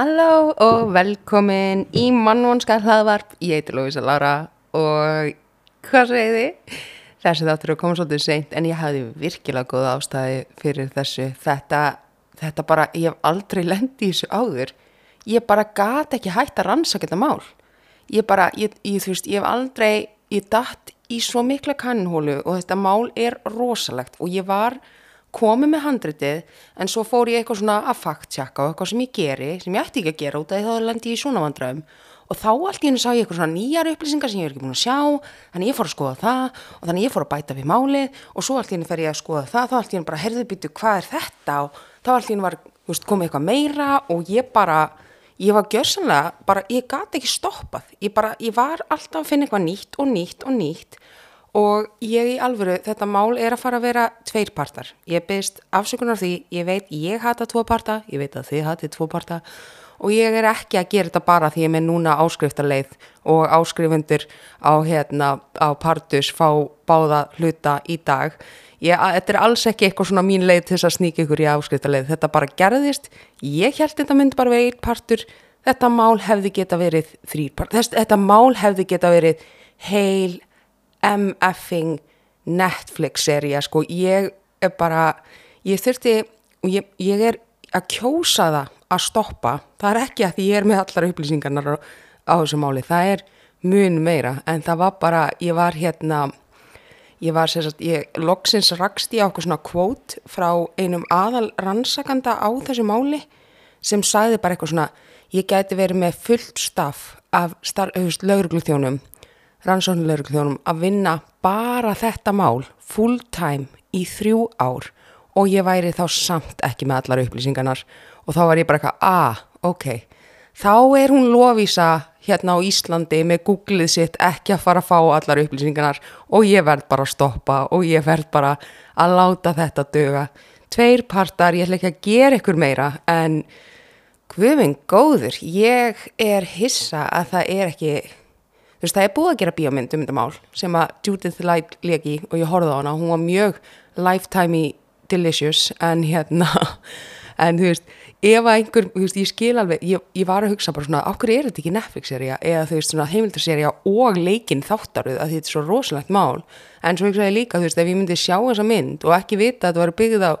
Halló og velkomin í mannvonska hlaðvarp, ég heiti Lóisa Lára og hvað segir þið? Þessi þáttur að koma svolítið seint en ég hafði virkilega góð ástæði fyrir þessu. Þetta, þetta bara, ég hef aldrei lendið þessu áður. Ég bara gat ekki hægt að rannsaka þetta mál. Ég bara, ég, ég, þú veist, ég hef aldrei, ég datt í svo mikla kannhólu og þetta mál er rosalegt og ég var komið með handritið en svo fór ég eitthvað svona að faktsjaka og eitthvað sem ég geri, sem ég ætti ekki að gera út af því þá lendi ég í svona vandröðum og þá allt í hennu sá ég eitthvað svona nýjar upplýsingar sem ég er ekki búin að sjá, þannig ég fór að skoða það og þannig ég fór að bæta við málið og svo allt í hennu fer ég að skoða það, þá allt í hennu bara herðið býtu hvað er þetta? Og þá allt í hennu var veist, komið eitthvað meira og ég bara, ég var gjörsanlega, bara ég gati ekki stoppað, ég bara, ég var alltaf að finna eitthvað nýtt og nýtt og nýtt og ég í alvöru, þetta mál er að fara að vera tveir partar. Ég beðist afsökunar því, ég veit ég hata tvo parta, ég veit að þið hatið tvo parta og ég er ekki að gera þetta bara því ég með núna áskriftarleið og áskrifundur á, hérna, á partus fá báða hluta í dag. Ég, að, þetta er alls ekki eitthvað svona mín leið til þess að sníka ykkur í áskriftarleið. Þetta bara gerðist, ég held þetta myndi bara verið einn partur, þetta mál hefði geta verið þrýr partur, þetta mál hefði geta verið heil MF-ing Netflix-seria sko, ég er bara ég þurfti, ég, ég er að kjósa það að stoppa. Það er ekki að því ég er með allar upplýsingarnar á, á þessu máli, það er mun meira, en það var bara ég var hérna ég var sérsagt, ég loksins rakst á okkur svona kvót frá einum aðal rannsakanda á þessu máli sem sagði bara eitthvað svona ég gæti verið með fullt staff af laurugluþjónum rannsóknulegur að vinna bara þetta mál full time í þrjú ár og ég væri þá samt ekki með allar upplýsingarnar og þá var ég bara eitthvað, ah, ok, þá er hún lofísa hérna á Íslandi með googlið sitt ekki að fara að fá allar upplýsingarnar og ég verð bara að stoppa og ég verð bara að láta þetta döga. Tveir partar, ég ætla ekki að gera ykkur meira en hvuminn góður, ég er hissa að það er ekki þú veist það er búið að gera bíómynd um þetta mál sem að Judith Light legi og ég horfði á hana, hún var mjög lifetime delicious en hérna en þú veist, ef að einhver, þú veist, ég skil alveg ég, ég var að hugsa bara svona, áhverju er þetta ekki Netflix-seria eða þú veist, svona heimildarseria og leikin þáttaruð að þetta er svo rosalegt mál. En svo hugsaði líka, þú veist, ef ég myndi sjá þessa mynd og ekki vita að þetta var byggð á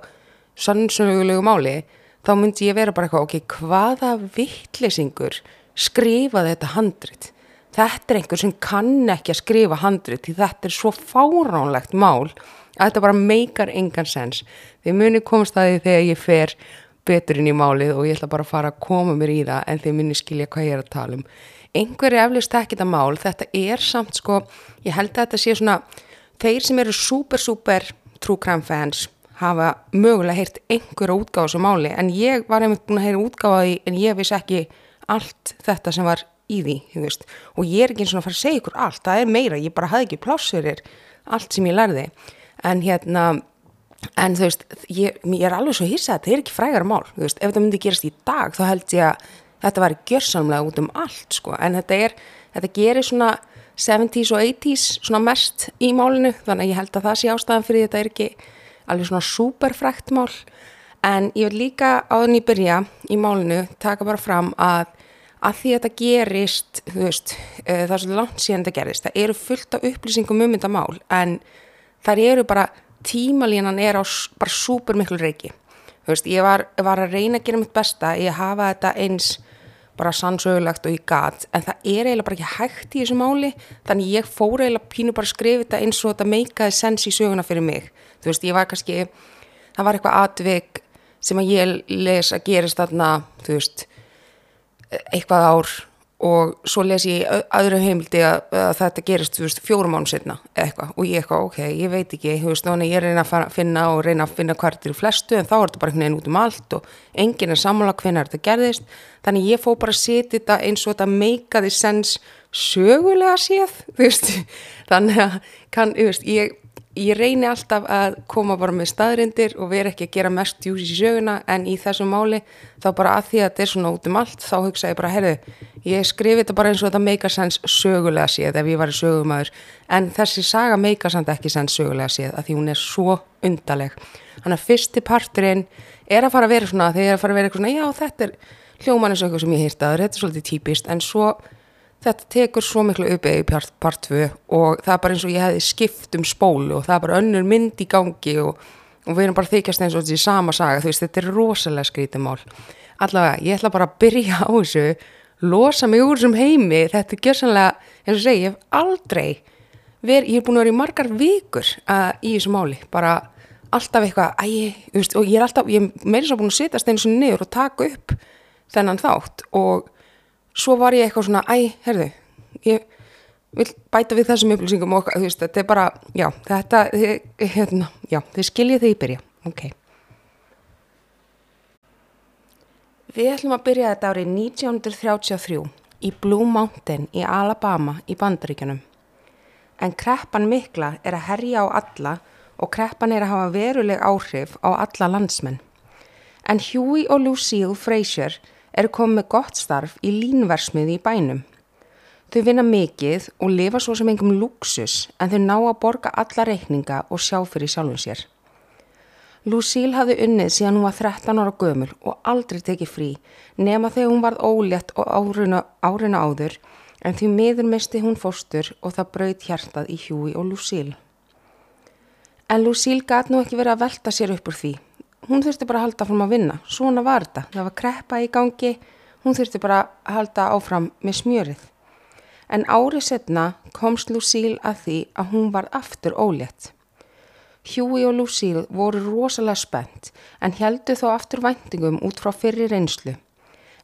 sannsögulegu máli þá myndi ég vera bara eitthvað, ok, hvaða vittlesingur skrifaði þetta handrit þetta er einhver sem kann ekki að skrifa handrið því þetta er svo fáránlegt mál að þetta bara meikar engan sens. Þið munir komast að því þegar ég fer betur inn í málið og ég ætla bara að fara að koma mér í það en þið munir skilja hvað ég er að tala um. Einhver er eflust ekki þetta mál, þetta er samt sko, ég held að þetta sé svona, þeir sem eru super super true crime fans hafa mögulega heyrt einhverja útgáð þessu máli en ég var einmitt búin að heyra útgáð því en ég vissi ekki allt þetta sem var í því, þú veist, og ég er ekki eins og að fara að segja ykkur allt, það er meira, ég bara hafði ekki plássurir allt sem ég lærði. En hérna, en þú veist ég, ég er alveg svo hissað að þetta er ekki frægar mál, þú veist, ef þetta myndi gerast í dag þá held ég að þetta væri gjörsamlega út um allt, sko, en þetta er þetta gerir svona 70's og 80's svona mest í málinu þannig að ég held að það sé ástæðan fyrir þetta er ekki alveg svona superfrækt mál. En ég vil líka áðurinn í byrja í málinu taka bara fram að að því að þetta gerist, þú veist, uh, það er svo langt síðan þetta gerist, það eru fullt af upplýsingum um þetta mál en þar eru bara, tímalínan er á bara súper miklu reiki. Þú veist, ég var, var að reyna að gera mitt besta, ég hafa þetta eins bara sannsögulegt og ég gat, en það er eiginlega bara ekki hægt í þessu máli, þannig ég fór eiginlega pínu bara að skrifa þetta eins og þetta meikaði sens í söguna fyrir mig. Þú veist, ég var kannski, það var eitthvað atvik sem að ég les að gerist þarna, þú veist, eitthvað ár og svo les ég aðra heimildi að, að þetta gerist veist, fjórum án setna eitthvað. Og ég eitthvað ok, ég veit ekki veist, ég reyna að finna og reyna að finna hvartir í flestu en þá er þetta bara einhvern veginn út um allt og enginn er sammála hvernig þetta gerðist. Þannig ég fó bara að setja þetta eins og þetta meikaði sens sögulega séð veist, þannig að kann, ég ég reyni alltaf að koma bara með staðrindir og vera ekki að gera mest jús í söguna en í þessu máli þá bara að því að þetta er svona út um allt þá hugsa ég bara, herru, ég skrifi þetta bara eins og þetta meikar sens sögulega séð ef ég var í sögumæður en þessi saga meikar samt ekki sens sögulega séð að því hún er svo undaleg þannig að fyrsti parturinn er að fara að vera svona þegar ég er að fara að vera eitthvað svona, já þetta er hljóman eins og eitthvað sem ég að þetta er svolítið típist. En svo þetta tekur svo miklu uppið í part, part 2 og það er bara eins og ég hefði skipt um spólu og það er bara önnur mynd í gangi og, og við erum bara þykjast eins og þetta er sama saga, þú veist, þetta er rosalega skrítumál. Allavega, ég ætla bara að byrja á þessu, losa mig úr þessum heimi, þetta er gjörsanlega, eins og segi, ég hef aldrei verið, ég er búin að vera í margar vikur uh, í þessu máli, bara alltaf eitthvað, æg, þú veist, og ég er alltaf, ég er meira svo búin að setjast eins og niður og taka upp þennan þátt og svo var ég eitthvað svona, æ, herðu, ég vil bæta við þessum upplýsingum og þú veist, þetta er bara, já, þetta, hérna, já, þið skiljið þið í byrja, ok. Við ætlum að byrja þetta árið 1933 í Blue Mountain í Alabama í Bandaríkjunum. En kreppan mikla er að herja á alla og kreppan er að hafa veruleg áhrif á alla landsmenn. En Huey og Lucille Frazier eru komið með gott starf í línversmiði í bænum. Þau vinna mikið og lifa svo sem engum luxus en þau ná að borga alla reikninga og sjá fyrir sjálfum sér. Lucille hafði unnið síðan hún var 13 ára gömul og aldrei tekið frí nema þegar hún varð ólétt og árina, árina áður en því miður misti hún fóstur og það brauð hjartað í Huey og Lucille. En Lucille gæti nú ekki verið að velta sér upp úr því hún þurfti bara að halda fram að vinna, svona var þetta, það var kreppa í gangi, hún þurfti bara að halda áfram með smjörið. En árið setna komst Lucille að því að hún var aftur ólétt. Huey og Lucille voru rosalega spennt en heldu þó aftur væntingum út frá fyrri reynslu.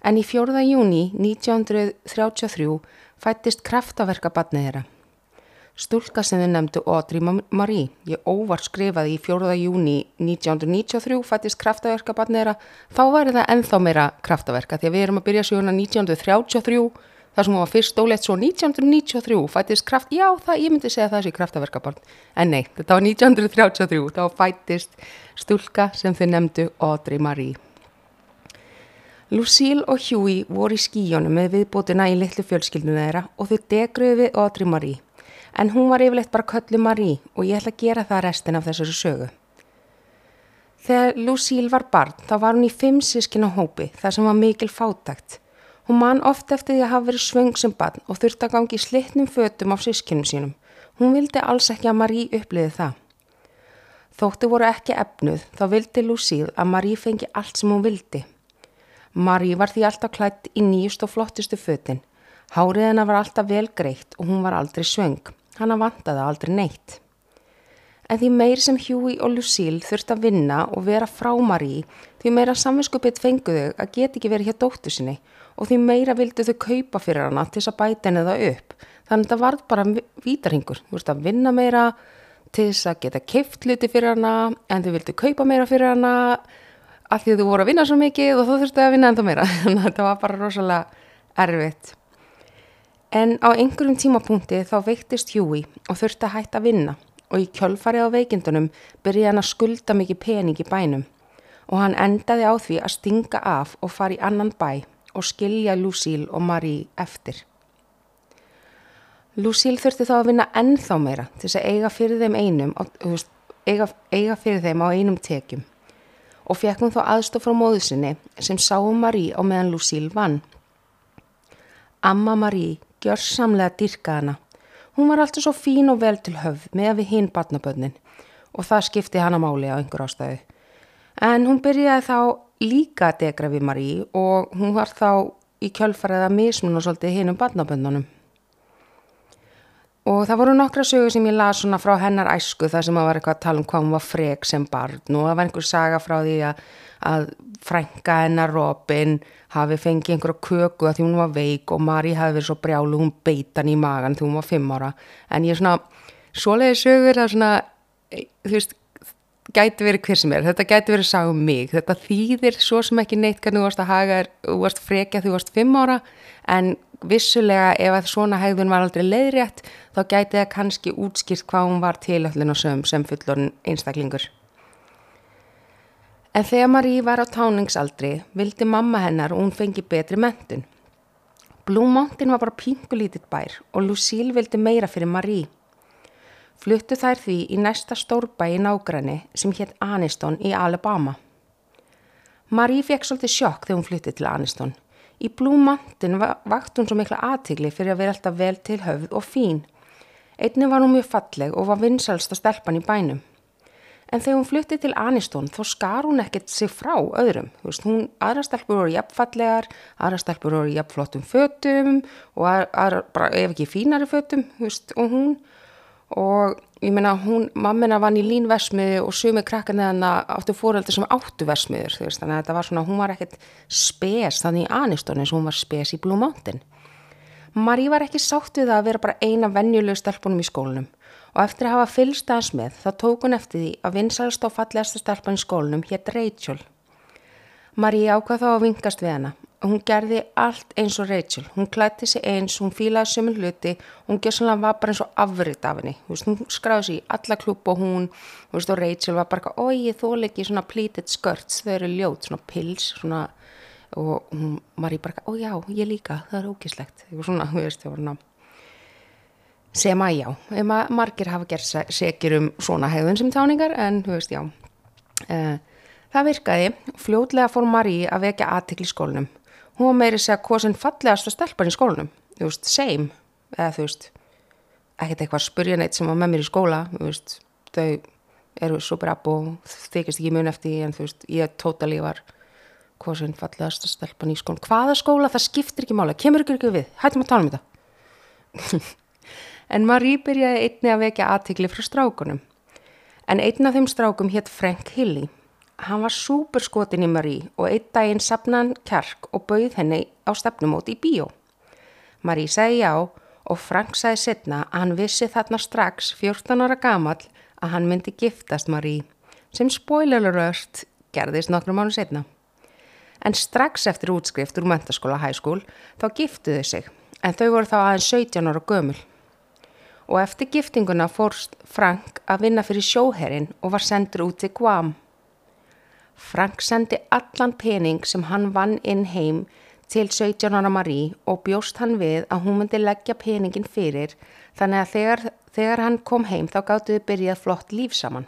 En í 4. júni 1933 fættist kraftaverkabatnið þeirra. Stúlka sem þið nefndu Audrey Marie. Ég óvart skrifaði í 4. júni 1993 fættist kraftaverkabarnið þeirra. Þá væri það enþá meira kraftaverka því að við erum að byrja sjóna 1933 þar sem hún var fyrst stólegt svo 1993 fættist kraft, já það, ég myndi segja það sé kraftaverkabarn. En nei, þetta var 1933, þá fættist stúlka sem þið nefndu Audrey Marie. Lucille og Huey voru í skíjónu með viðbótina í litlu fjölskyldinu þeirra og þau degruði við Audrey Marie en hún var yfirleitt bara köllu Marie og ég ætla að gera það restin af þessari sögu. Þegar Lucille var barn þá var hún í fimm sískin á hópi þar sem var mikil fátakt. Hún man oft eftir því að hafa verið svöng sem barn og þurfti að gangi slittnum fötum af sískinum sínum. Hún vildi alls ekki að Marie uppliði það. Þóttu voru ekki efnuð þá vildi Lucille að Marie fengi allt sem hún vildi. Marie var því alltaf klætt í nýjust og flottustu fötin. Hárið hennar var alltaf vel greitt og hún var aldrei svöng. Hanna vantaði aldrei neitt. En því meir sem Huey og Lucille þurfti að vinna og vera frá Marie, því meira samvinskupitt fenguðu að geti ekki verið hér dóttu sinni og því meira vildu þau kaupa fyrir hana til þess að bæta henni það upp. Þannig að það var bara vítarhingur. Þú veist að vinna meira til þess að geta keift hluti fyrir hana en þau vildu kaupa meira fyrir hana af því þú voru að vinna svo mikið og þú þurfti að vinna enda meira. Þannig að þetta var bara rosalega erfitt. En á einhverjum tímapunkti þá veiktist Huey og þurfti að hætta að vinna og í kjölfari á veikindunum byrjaði hann að skulda mikið pening í bænum og hann endaði á því að stinga af og fara í annan bæ og skilja Lucille og Marie eftir. Lucille þurfti þá að vinna ennþá meira til þess að eiga fyrir þeim einum, eiga, eiga fyrir þeim á einum tekjum og fekk hún þá aðstof frá móðusinni sem sáum Marie á meðan Lucille vann. Amma Marie gjörsamlega dyrka hana. Hún var alltaf svo fín og vel til höfð með við hinn batnabönnin og það skipti hana máli á einhver ástæðu. En hún byrjaði þá líka að degra við Marí og hún var þá í kjölfarið að mismun og svolítið hinn um batnabönnunum. Og það voru nokkra sögur sem ég las svona frá hennar æsku þar sem að var eitthvað að tala um hvað hún var frek sem barn og það var einhver saga frá því að, að frænka hennar Robin hafi fengið einhverja köku að því hún var veik og Mari hafi verið svo brjálu hún beitan í magan því hún var fimm ára. En ég er svona, svoleiði sögur það svona, þú veist gæti verið hver sem er, þetta gæti verið sá um mig, þetta þýðir svo sem ekki neitt hvernig þú varst að haga, þú varst frekja því þú varst fimm ára. En vissulega ef að svona hegðun var aldrei leiðrétt þá gæti það kannski útskýrt hvað hún var til öllin og sögum sem fullorinn einstaklingur En þegar Marie var á táningsaldri vildi mamma hennar og hún fengi betri mentun. Blue Mountain var bara pingulítið bær og Lucille vildi meira fyrir Marie. Fluttu þær því í næsta stórbæ í nágræni sem hétt Aniston í Alabama. Marie fekk svolítið sjokk þegar hún fluttið til Aniston Í Blue Mountain vakt hún svo mikla aðtigli fyrir að vera alltaf vel til höfð og fín. Einni var hún mjög falleg og var vinsalsta stelpan í bænum. En þegar hún flutti til Anistón þá skar hún ekkert sig frá öðrum. Veist, hún, aðra stelpur voru jafnfallegar, aðra stelpur voru jafnflottum fötum og aðra, bara, ef ekki fínari fötum veist, og hún. Og ég meina, hún, mammina vann í línversmiði og sumi krakkan eða áttu fóröldi sem áttu versmiður. Veist, þannig að þetta var svona, hún var ekkert spes þannig í Anistón eins og hún var spes í Blue Mountain. Marí var ekki sátt við að vera bara eina vennjuleg stelpunum í skólinum og eftir að hafa fylgst aðeins með þá tók hún eftir því að vinsalast á fallegasta stelpan í skólinum hétt Rachel. Marí ákvað þá að vingast við hana og hún gerði allt eins og Rachel. Hún klætti sig eins, hún fílaði sömur hluti og hún svona var bara eins og afriðt af henni. Hún skráði sig í alla klúb og hún veist, og Rachel var bara oi þól ekki svona pleated skirts þau eru ljót, svona pils svona, og hún, Marí bara ó já ég líka, það er ógislegt. Svona, þú veist, það var svona sem að já, margir hafa gert segir um svona hegðun sem táningar en þú veist já. Uh, það virkaði, fljótlega fór Marí að vekja aðtikli í skólunum hún var meiri segja hvað sem fallegast að stelpa í skólunum, þú veist, same. Eða þú veist, ekkert eitthvað spurja neitt sem var með mér í skóla. Veist, þau eru super up og þykist ekki mun eftir en þú veist, ég tótali var hvað sem fallegast að stelpa í skólunum hvaða skóla, það skiptir ekki mála, kemur ykkur ekki við? Hættum að tala um þetta en Marie byrjaði einni að vekja aðtikli frá strákunum. En einn af þeim strákum hétt Frank Hilly. Hann var súper skotin í Marie og einn daginn sapnaðan kjark og bauð henni á stefnumóti í bíó. Marie segi já og Frank segi setna að hann vissi þarna strax 14 ára gamal að hann myndi giftast Marie sem spoileruröst gerðist nokkrum mánu setna. En strax eftir útskrift úr mentaskóla hæskól þá giftuðu sig en þau voru þá aðeins 17 ára gömul og eftir giftinguna fórst Frank að vinna fyrir sjóherrin og var sendur út til Guam. Frank sendi allan pening sem hann vann inn heim til 17 ára Marie og bjóst hann við að hún myndi leggja peningin fyrir þannig að þegar, þegar hann kom heim þá gáttuði byrjað flott líf saman.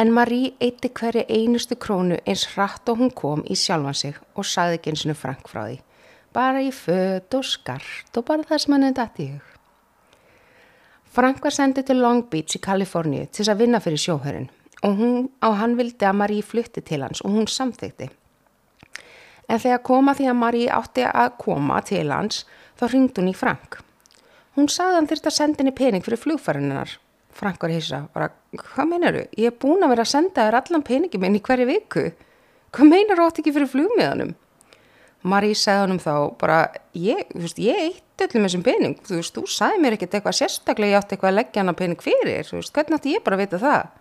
En Marie eitti hverju einustu krónu eins hratt og hún kom í sjálfan sig og sagði ekki eins og Frank frá því. Bara í född og skart og bara það sem hann hefði dætt í hug. Frank var sendið til Long Beach í Kaliforníu til þess að vinna fyrir sjóhörun og hún, hann vildi að Marie flutti til hans og hún samþykti. En þegar koma því að Marie átti að koma til hans þá ringd hún í Frank. Hún sagði hann þurft að senda henni pening fyrir flugfærininnar. Frank var bara, hvað meinar þú? Ég er búin að vera að senda þér allan peningi minn í hverju viku. Hvað meinar þú átt ekki fyrir flugmiðanum? Marie sagði hann um þá bara, ég, þú veist, ég eitt öllum þessum pening, þú veist, þú sagði mér ekkert eitthvað sérstaklega, ég átti eitthvað að leggja hana pening fyrir, þú veist, hvernig átti ég bara að vita það?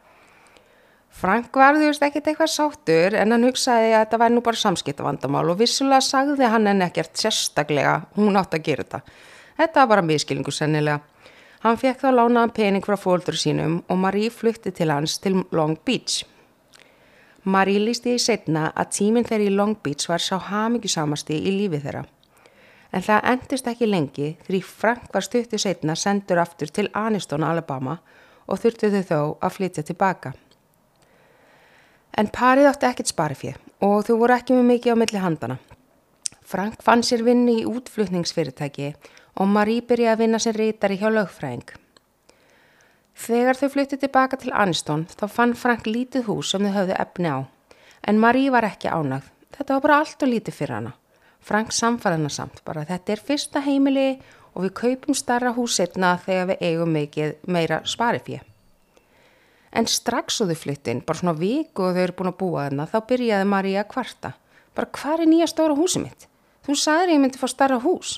Frank var, þú veist, ekkert eitthvað sáttur en hann hugsaði að þetta væri nú bara samskiptavandamál og vissulega sagði hann en ekkert sérstaklega, hún átti að gera þetta. Þetta var bara miskilingu sennilega. Hann fekk þá lánaðan pening frá fóldur sínum og Marie flutti til hans til Long Beach. Marie lísti í setna að tíminn þeirri í Long Beach var sá hamingjusamasti í lífi þeirra en það endist ekki lengi því Frank var stuttu setna sendur aftur til Aniston, Alabama og þurftu þau þó að flytja tilbaka. En parið átti ekkert sparifið og þau voru ekki með mikið á milli handana. Frank fann sér vinni í útflutningsfyrirtæki og Marie byrjaði að vinna sér reytari hjá lögfræðing. Þegar þau flyttið tilbaka til Aniston þá fann Frank lítið hús sem þau höfðu efni á en Marie var ekki ánægð. Þetta var bara allt og lítið fyrir hana. Frank samfæðana samt bara þetta er fyrsta heimili og við kaupum starra húsitna þegar við eigum mikið meira sparifið. En strax og þau flyttin, bara svona viku og þau eru búin að búa þarna, þá byrjaði Maríja að kvarta. Bara hvað er nýja stóra húsi mitt? Þú sagðir ég myndi fá starra hús.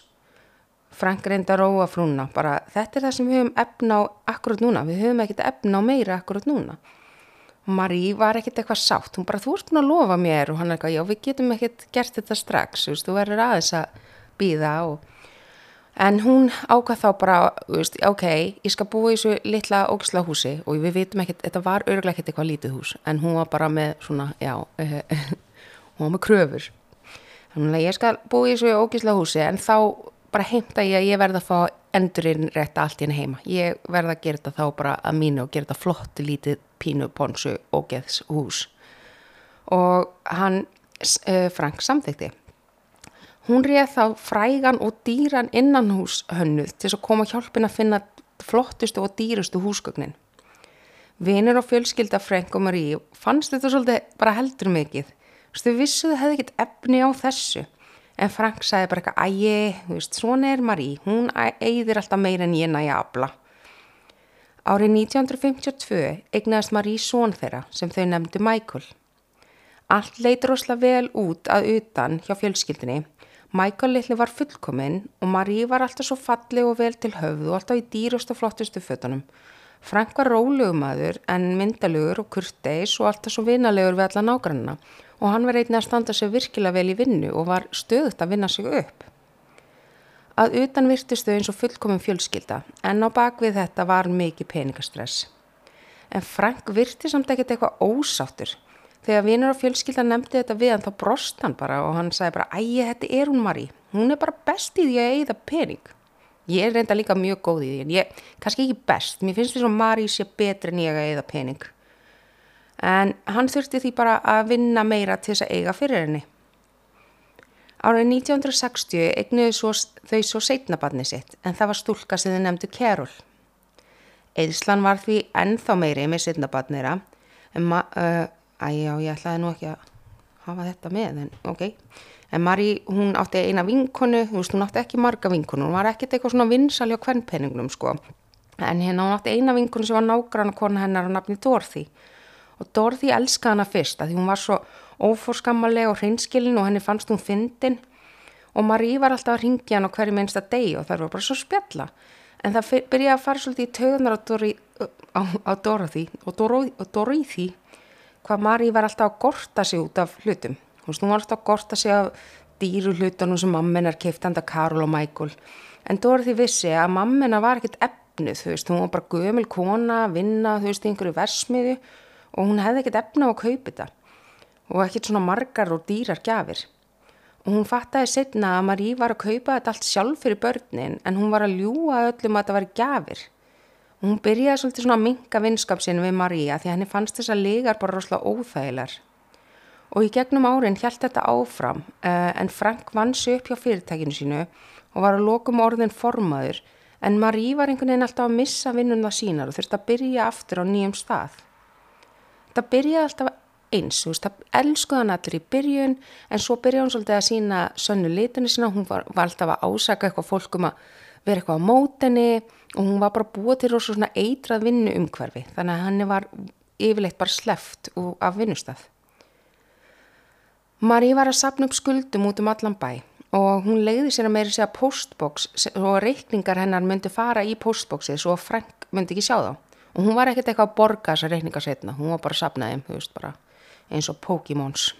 Frank reynda að róa frúna, bara þetta er það sem við höfum efna á akkurat núna, við höfum ekkert efna á meira akkurat núna. Og Marí var ekkert eitthvað sátt, hún bara þú erst búin að lofa mér. Og hann er eitthvað, já við getum ekkert gert þetta strax, þú veist, þú verður aðeins að býða og en hún ákvað þá bara, veist, ok, ég skal búa í þessu litla ógisla húsi. Og við vitum ekkert, þetta var örglega ekkert eitthvað lítið hús, en hún var bara með svona, já, hún var með kröfur, þannig að ég skal búa í þessu ógisla húsi. En þá bara heimta ég að ég verða að fá endurinn rétt allt henni heima. Ég verða að gera þetta þá bara að mínu og gera þetta flott lítið pínu ponsu og geðs hús. Og hann, uh, Frank, samþykti. Hún réð þá frægan og dýran innanhús hönnuð til að koma hjálpin að finna flottustu og dýrustu húsgögnin. Vinir og fjölskylda Frank og Marie fannst þetta svolítið bara heldur mikið. Þú veist, þau hefði ekkert efni á þessu. En Frank sagði bara eitthvað, ægi, þú veist, svona er Marie, hún eigðir alltaf meira en ég næja afla. Árið 1952 egnaðist Marie són þeirra sem þau nefndu Michael. Allt leitur ósla vel út að utan hjá fjölskyldinni. Michael litli var fullkominn og Marie var alltaf svo falli og vel til höfðu og alltaf í dýrust og flottustu fötunum. Frank var rólugumadur en myndalugur og kurteis og alltaf svo vinalegur við alla nágrannina og hann var einnig að standa sig virkilega vel í vinnu og var stöðut að vinna sig upp. Að utan virtistu eins og fullkomum fjölskylda en á bakvið þetta var mikið peningastress. En Frank virti samt ekkert eitthvað ósáttur. Þegar vinur og fjölskylda nefndi þetta við hann þá brost hann bara og hann sagði bara ægi þetta er hún Marí, hún er bara best í því að eigða pening. Ég er reynda líka mjög góð í því en ég, kannski ekki best, mér finnst því að Marí sé betri en ég að eigða pening. En hann þurfti því bara að vinna meira til þess að eiga fyrir henni. Árið 1960 eignuðu svo, þau svo seitnabarni sitt en það var stúlka sem þau nefndu Carol. Eðslan var því ennþá meiri með seitnabarnira en maður, uh, æjá ég ætlaði nú ekki að hafa þetta með en ok. En Marí, hún átti eina vinkonu, þú veist, hún átti ekki marga vinkonu, hún var ekkert eitthvað svona vinsali á kvennpenningnum, sko. En hérna hún átti eina vinkonu sem var nágrann kona hennar á nafni Dorothy. Og Dorothy elskaði hana fyrst, að því hún var svo ófórskammalega og hreinskilin og henni fannst hún fyndin. Og Marí var alltaf að ringja hann á hverju minnsta deg og það var bara svo spjalla. En það byrjaði að fara svolítið í töðunar á, Dorothy og Dorothy, hvað Marí var alltaf að gorta sig út af hlutum. Hún var alltaf að segja dýru hlutunum sem mamminar keift handa Karol og Michael. En Dorothy vissi að mammina var ekkert efnið, þú veist, hún var bara gömul kona, vinna, þú veist, einhverju versmiðu og hún hefði ekkert efna á að kaupa þetta og ekkert svona margar og dýrar gafir. Og hún fattaði setna að Marí var að kaupa þetta allt sjálf fyrir börnin en hún var að ljúa öllum að þetta var gafir. Og hún byrjaði svolítið svona að minka vinskapsinu við Marí að því henni fannst þessa legar bara rosalega óþægilar og í gegnum árin hjælt þetta áfram uh, en Frank vann sig upp hjá fyrirtækinu sínu og var að lokum orðin formaður en Marí var einhvern veginn alltaf að missa vinnuna sínar og þurfti að byrja aftur á nýjum stað. Það byrjaði alltaf eins, þú veist, það elskuði hann allir í byrjun en svo byrjaði hann svolítið að sína sönnu litinu sína, hún var, var alltaf að ásaka eitthvað fólkum að vera eitthvað á mótenni og hún var bara búið til svona eitrað vinnu umhverfi þannig að hann var yfirleitt bara sleft af vinnustaf. Marí var að sapna upp skuldum út um allan bæ og hún leiði sér að meira segja postbox og reikningar hennar myndi fara í postboxið svo Frank myndi ekki sjá þá. Og hún var ekkert eitthvað að borga þessar reikningar setna, hún var bara að sapna þeim, þú veist, bara eins og Pokémons.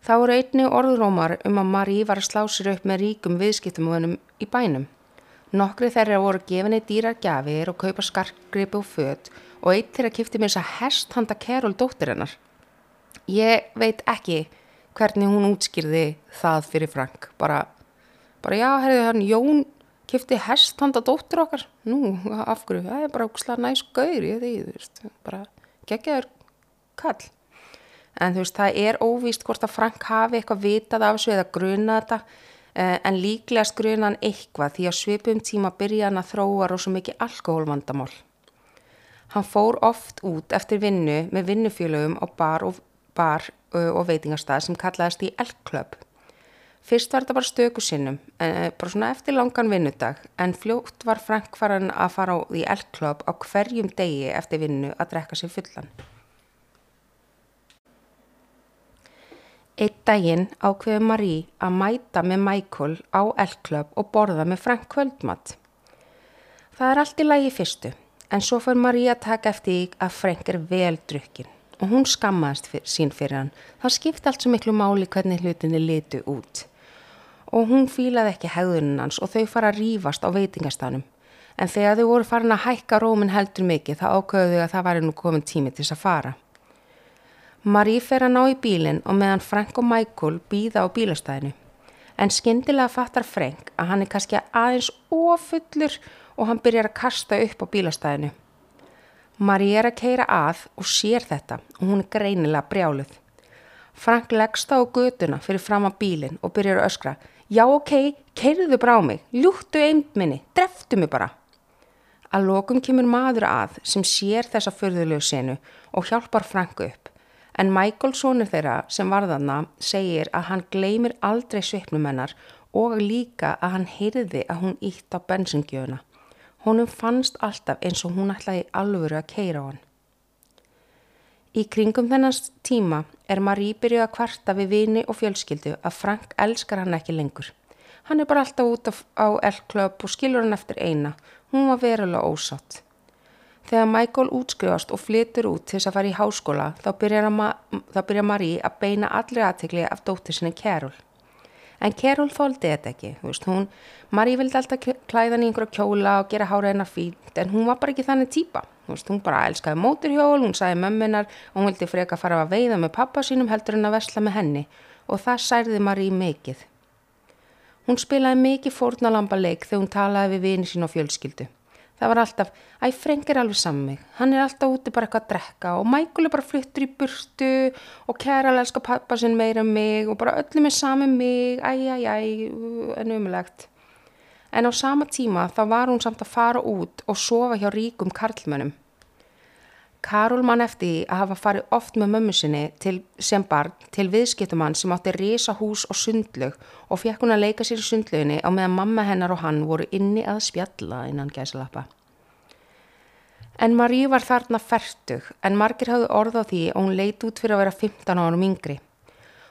Það voru einni orðrómar um að Marí var að slá sér upp með ríkum viðskiptumöðunum í bænum. Nokkri þeirra voru gefinni dýrar gafir og kaupa skarkgripi og född og eitt þeirra kifti mér þess að hest handa Kerol dóttir hennar. Ég veit ekki hvernig hún útskýrði það fyrir Frank. Bara, bara já, herriði hann, Jón kifti hest handa dóttur okkar. Nú, af hverju? Það er bara ógslag næst því, þú veist, bara geggjaður kall. En þú veist, það er óvíst hvort að Frank hafi eitthvað vitað af þessu eða gruna þetta, eh, en líklegast gruna hann eitthvað því að svipum tíma byrja hann að þróa rosa mikið alkohólvandamál. Hann fór oft út eftir vinnu með vinnufélögum á bar og bar og veitingastað sem kallaðist í Elk-klöpp. Fyrst var þetta bara stöku sinnum, bara svona eftir langan vinnudag, en fljótt var Frank farin að fara á því Elk-klöpp á hverjum degi eftir vinnu að drekka sér fullan. Eitt daginn ákveði Marí að mæta með Michael á Elk-klöpp og borða með Frank kvöldmatt. Það er allt í lagi fyrstu, en svo fær Marí að taka eftir að Frank er vel drukkinn og hún skammaðist sín fyrir hann. Það skipti allt svo miklu máli hvernig hlutinni litu út. Og hún fílaði ekki hegðunum hans og þau fara að rýfast á veitingastanum. En þegar þau voru farin að hækka rómin heldur mikið þá ákveðu þau að það var nú komin tími til þess að fara. Marie fer að ná í bílinn og meðan Frank og Michael býða á bílastæðinu. En skindilega fattar Frank að hann er kannski aðeins ofullur og hann byrjar að kasta upp á bílastæðinu. Marí er að keira að og sér þetta og hún er greinilega brjáluð. Frank leggst á göduna fyrir fram að bílinn og byrjar að öskra. Já, ok, keirðu bara á mig, ljúttu einminni, dreftu mig bara. Að lokum kemur maður að sem sér þessa förðulegu senu og hjálpar Frank upp. En Michael, sonur þeirra sem varðanna, segir að hann gleymir aldrei svipnum hennar og líka að hann heyrði að hún ítt á bensingjöfuna. Honum fannst alltaf eins og hún ætlaði alvöru að keira á hann. Í kringum þennast tíma er Marie byrjuð að kvarta við vini og fjölskyldu að Frank elskar hann ekki lengur. Hann er bara alltaf út á L-klöp og skilur hann eftir eina. Hún var verulega ósátt. Þegar Michael útskrifast og flytur út til þess að fara í háskóla þá byrjar, þá byrjar Marie að beina allri aðtegli af dóttir sinni Carol. En Carol þóldi þetta ekki, veist, hún, Marie vildi alltaf klæða hann í einhverja kjóla og gera hára hennar fínt, en hún var bara ekki þannig típa. Veist, hún bara elskaði móturhjól, hún sagði mömmunar og hún vildi freka fara að veiða með pappa sínum heldur en að vesla með henni og það særði Marie mikið. Hún spilaði mikið fórnalamba leik þegar hún talaði við vini sín og fjölskyldu. Það var alltaf, æ, Frank er alveg saman mig, hann er alltaf úti bara eitthvað að drekka og Michael er bara fluttur í burtu og Carol elskar pappa sinn meira en mig og bara öllum er saman mig, æ, æ, æ, en umlegt. En á sama tíma þá var hún samt að fara út og sofa hjá ríkum karlmönnum. Karol mann eftir að hafa farið oft með mömmu sinni til, sem barn til viðskiptumann sem átti risa hús og sundlög og fekk hún að leika sér í sundlöginni á meðan mamma hennar og hann voru inni að spjalla innan gæsalappa. En Marie var þarna færtug en margir hafði orð á því og hún leit út fyrir að vera 15 árum yngri.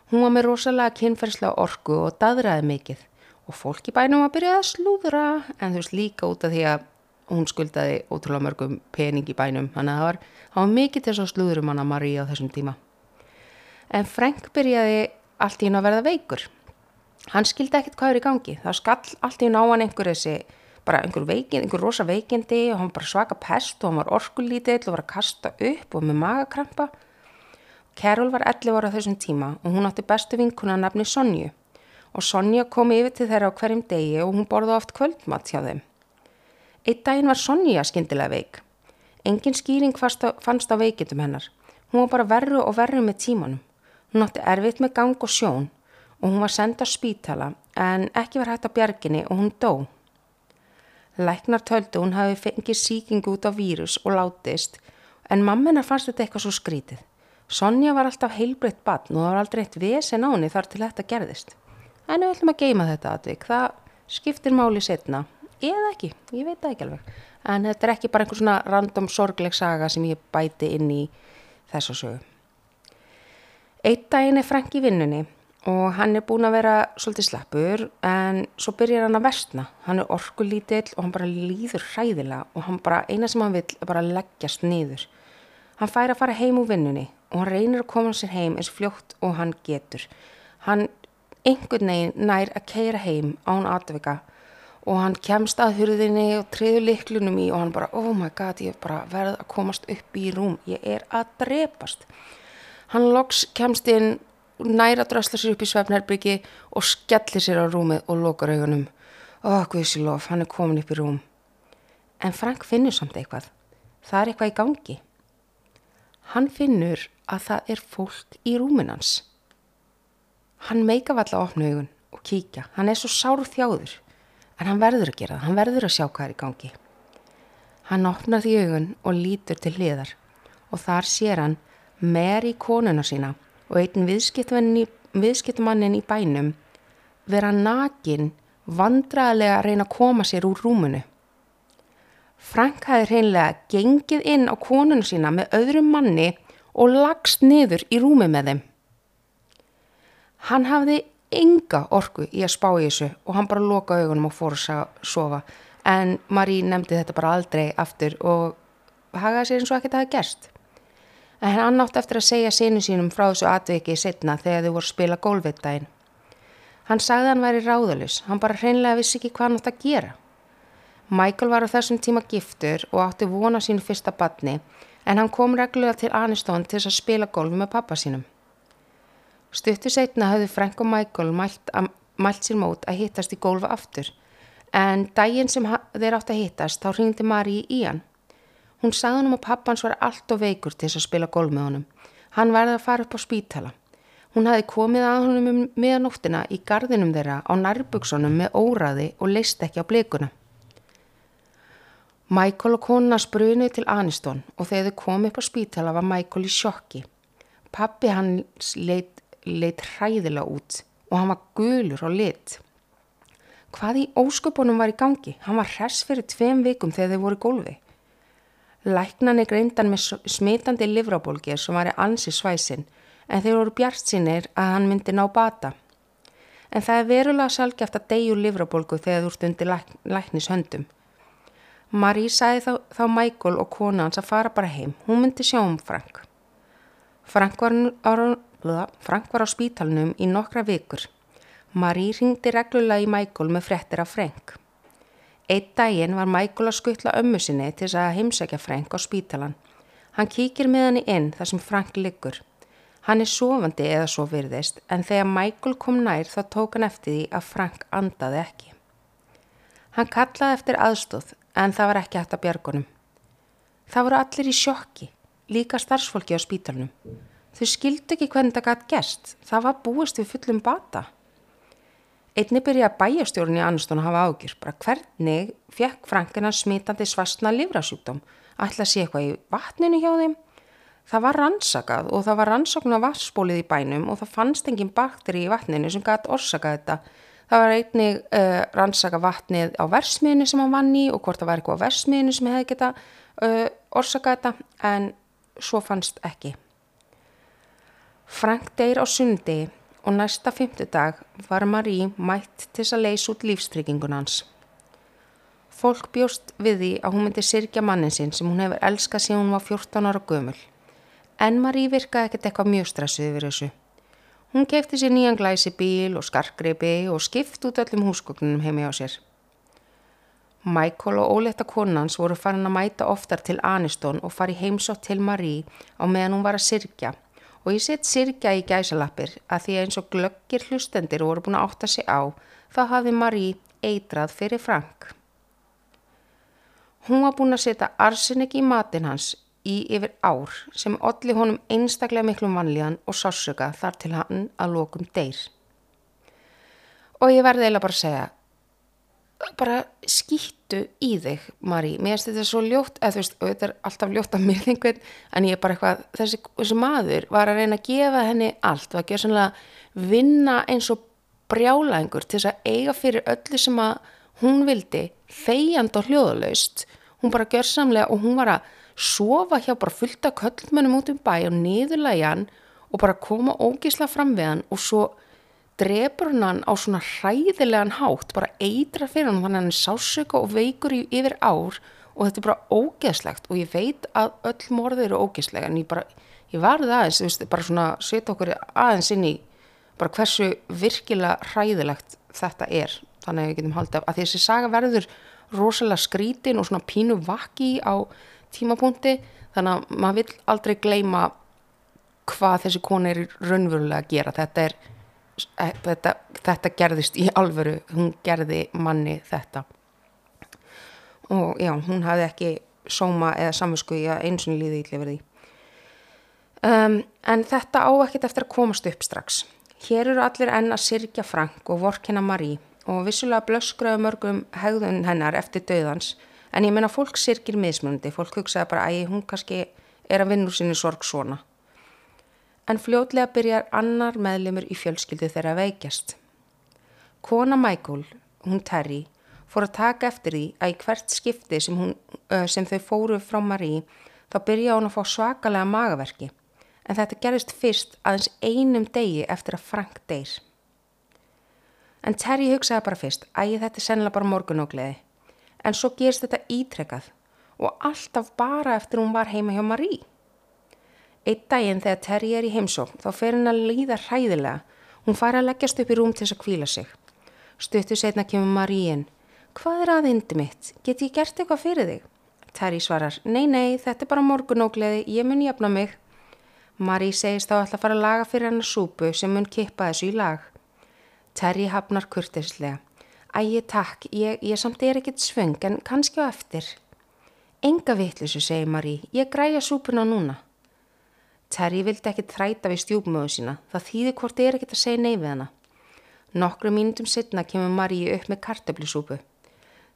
Hún var með rosalega kynferðslega orgu og daðraði mikið og fólk í bænum að byrja að slúðra en þú veist líka út af því að hún skuldaði ótrúlega mörgum pening í bænum. Þannig að það var, var mikið til svo slúðurum hann að Marie á þessum tíma. En Frank byrjaði allt í hann að verða veikur. Hann skildi ekkert hvað er í gangi. Það skall allt í hann á hann einhver þessi bara einhver veikind, einhver rosa veikindi og hann bara svaka pest og hann var orkulítill og var að kasta upp og með magakrampa. Carol var 11 ára þessum tíma og hún átti bestu vinkuna nafni Sonju og Sonja kom yfir til þeirra á hverjum degi og hún borði oft kvöldmatt hjá þeim Eitt daginn var Sonja skindilega veik. Engin skýring fannst á veikindum hennar. Hún var bara verru og verru með tímanum. Hún átti erfitt með gang og sjón og hún var senda spítala en ekki var hægt á bjarginni og hún dó. Læknar töldu hún hafi fengið síkingu út á vírus og látist en mammenar fannst þetta eitthvað svo skrítið. Sonja var alltaf heilbreytt batn og það var aldrei eitt vesen á henni þar til þetta gerðist. En við ætlum að geima þetta aðvik, það skiptir máli setna eða ekki, ég veit það ekki alveg. En þetta er ekki bara einhver svona random sorgleg saga sem ég bæti inn í þessu sögu. Eitt daginn er Frank í vinnunni og hann er búin að vera svolítið slappur en svo byrjar hann að vestna hann er orkulítill og hann bara líður hræðilega og hann bara, eina sem hann vil er bara leggjast niður. Hann fær að fara heim úr vinnunni og hann reynir að koma sér heim eins fljótt og hann getur. Hann einhvern veginn nær að keira heim án atvika. Og hann kemst að hurðinni og treður liklunum í og hann bara oh my god ég bara verð að komast upp í rúm. Ég er að drepast. Hann loks kemst inn næra drösla sér upp í svefnherbyggi og skellir sér á rúmið og lokar augunum. Oh guðsilof hann er komin upp í rúm. En Frank finnur samt eitthvað. Það er eitthvað í gangi. Hann finnur að það er fólk í rúminans hann meika valla að opna augun og kíkja hann er svo sár þjáður en hann verður að gera það, hann verður að sjá hvað er í gangi. Hann opnar því augun og lítur til hliðar og þar sér hann Mary konuna sína og einn viðskiptmannin í bænum vera nakin vandraðlega að reyna að koma sér úr rúmunu. Frank hafi reynlega gengið inn á konuna sína með öðrum manni og lagst niður í rúmi með þeim. Hann hafði enga orku í að spá í þessu og hann bara loka augunum og fór að sofa. En Marí nefndi þetta bara aldrei aftur og hagaði sér eins og ekkert að hafa gerst. En hann átti eftir að segja sinu sínum frá þessu atviki setna þegar þau voru að spila gólvittægin hann sagði hann væri ráðalus hann bara hreinlega vissi ekki hvað hann átti að gera. Michael var á þessum tíma giftur og átti vona sínu fyrsta badni en hann kom reglulega til Aniston til þess að spila gólfi með pappa sínum Stuttu setna hafði Frank og Michael mælt, mælt sér mót að hittast í gólfa aftur en daginn sem þeir átt að hittast þá ringdi Mari í hann. Hún sagði hann um að pappans var allt og veikur til þess að spila gólf með honum. Hann verði að fara upp á spítala. Hún hafi komið að honum um meðanóttina í gardinum þeirra á nærbuksunum með óraði og leist ekki á blikuna. Michael og konuna sprunuði til Aniston og þegar þau komið upp á spítala var Michael í sjokki. Pappi hans leitt leit hræðilega út og hann var gulur og lit. Hvað í ósköpunum var í gangi? Hann var hress fyrir tveim vikum þegar þau voru í gólfi. Læknani greindan með smitandi livrabólgir sem var í ansi svæsin en þeir voru bjart sinir að hann myndi ná bata. En það er verulega sjálfgeft að deyju livrabólgu þegar þú stundi læk, læknis höndum. Marie sæði þá, þá Michael og kona hans að fara bara heim. Hún myndi sjá um Frank. Frank var á, Frank var á spítalunum í nokkra vikur. Marie ringdi reglulega í Michael með frettir af Frank. Eitt daginn var Michael að skuttla ömmu sinni til þess að heimsækja Frank á spítalan. Hann kíkir með hann í inn þar sem Frank liggur. Hann er sofandi eða svo virðist en þegar Michael kom nær þá tók hann eftir því að Frank andaði ekki. Hann kallaði eftir aðstóð en það var ekki hægt að bjargunum. Það voru allir í sjokki, líka starfsfólki á spítalunum. Þau skildu ekki hvernig það gætt gest, það var búist við fullum bata. Einni byrja að bæjastjórun í annarstun að hafa ágjur, bara hvernig fekk Frankina smitandi svastna livrasjúkdóm, ætla að sé eitthvað í vatninu hjá þeim. Það var rannsakað og það var rannsakun af vassbólið í bænum og það fannst engin bakteri í vatninu sem gætt orsakað þetta Það var einnig uh, rannsaka vatnið á versmiðinu sem hann vann í og hvort það var eitthvað á versmiðinu sem hefði geta uh, orsaka þetta en svo fannst ekki. Frank deyr á sundi og næsta fymtudag var Marie mætt til að leysa út lífstryggingun hans. Fólk bjóst við því að hún myndi sirkja mannin sinn sem hún hefur elskað síðan hún var 14 ára gömul. En Marie virkaði ekkert eitthvað mjög stressuð yfir þessu. Hún kefti sér nýjan glæsi bíl og skarkgreipi og skipt út öllum húsgögnunum heimi á sér. Michael og óletta konans voru farin að mæta oftar til Aniston og fari heimsótt til Marie á meðan hún var að sirkja og ég sett sirkja í gæsalappir að því eins og glöggir hlustendir voru búin að átta sig á þá hafi Marie eitrað fyrir Frank. Hún var búin að setja arsenik í matin hans í yfir ár sem olli honum einstaklega miklum vanlíðan og sársöka þar til hann að lokum deyr. Og ég verði eiginlega bara að segja, bara skýttu í þig, Marí. Mér finnst þetta svo ljótt, eða þú veist, þetta er alltaf ljótt af mér einhvern, en ég er bara eitthvað, þessi, þessi maður var að reyna að gefa henni allt, var að gera sannlega vinna eins og brjála einhver til þess að eiga fyrir öllu sem að hún vildi, þegjand og hljóðalaust, hún bara gjör samlega og hún var að sofa hjá bara fullta köllmennum út um bæ og niðurlægja hann og bara koma ógísla fram við hann og svo drefur hann á svona hræðilegan hátt, bara eitra fyrir hann þannig að hann er sásöka og veikur í, yfir ár og þetta er bara ógeðslegt og ég veit að öll morðið eru ógeðslega en ég bara, ég varði aðeins, þú veist, bara svona setja okkur aðeins inn í bara hversu virkilega hræðilegt þetta er, þannig að við getum haldið af að þessi saga verður rosalega skrítin og svona pínu vaki á tímapunkti þannig að maður vil aldrei gleima hvað þessi kona er raunverulega að gera. Þetta er þetta, þetta gerðist í alvöru. Hún gerði manni þetta. Og já, hún hafði ekki sóma eða samvisku í að eins og líði ítli verði um, en þetta á ekkit eftir að komast upp strax. Hér eru allir enn að sirkja Frank og vorkina Marie og vissulega blöskraðu mörgum hegðun hennar eftir döðans en ég menna fólk sirkir mismunandi, fólk hugsaði bara að hún kannski er að vinna úr sinni sorg svona. En fljótlega byrjar annar meðlumur í fjölskyldu þeirra veikjast. Kona Michael, hún Terry, fór að taka eftir því að í hvert skipti sem, hún, sem þau fóru frá Marie þá byrja hún að fá svakalega magaverki en þetta gerist fyrst aðeins einum degi eftir að Frank deyr. En Terry hugsaði bara fyrst að þetta er sennilega bara morgunógleði en svo gerst þetta ítrekkað og alltaf bara eftir hún var heima hjá Marie. Eitt daginn þegar Terri er í heimsókn þá fer henn að líða hræðilega. Hún fara að leggjast upp í rúm til þess að kvíla sig. Stuttu setna kemur Marie inn. Hvað er aðindi mitt? Get ég gert eitthvað fyrir þig? Terri svarar, nei, nei, þetta er bara morgunógleði, ég mun jafna mig. Marie segist þá alltaf að fara að laga fyrir hennar súpu sem mun kippa þessu í lag. Terri hafnar kurtislega. Ægi takk, ég, ég samt er ekkit svöng en kannski á eftir. Enga vittlisu, segir Marí, ég græja súpuna núna. Terry vildi ekki þræta við stjúpmöðu sína. Það þýði hvort er ekkert að segja nei við hana. Nokkru mínutum setna kemur Maríu upp með kartöflisúpu.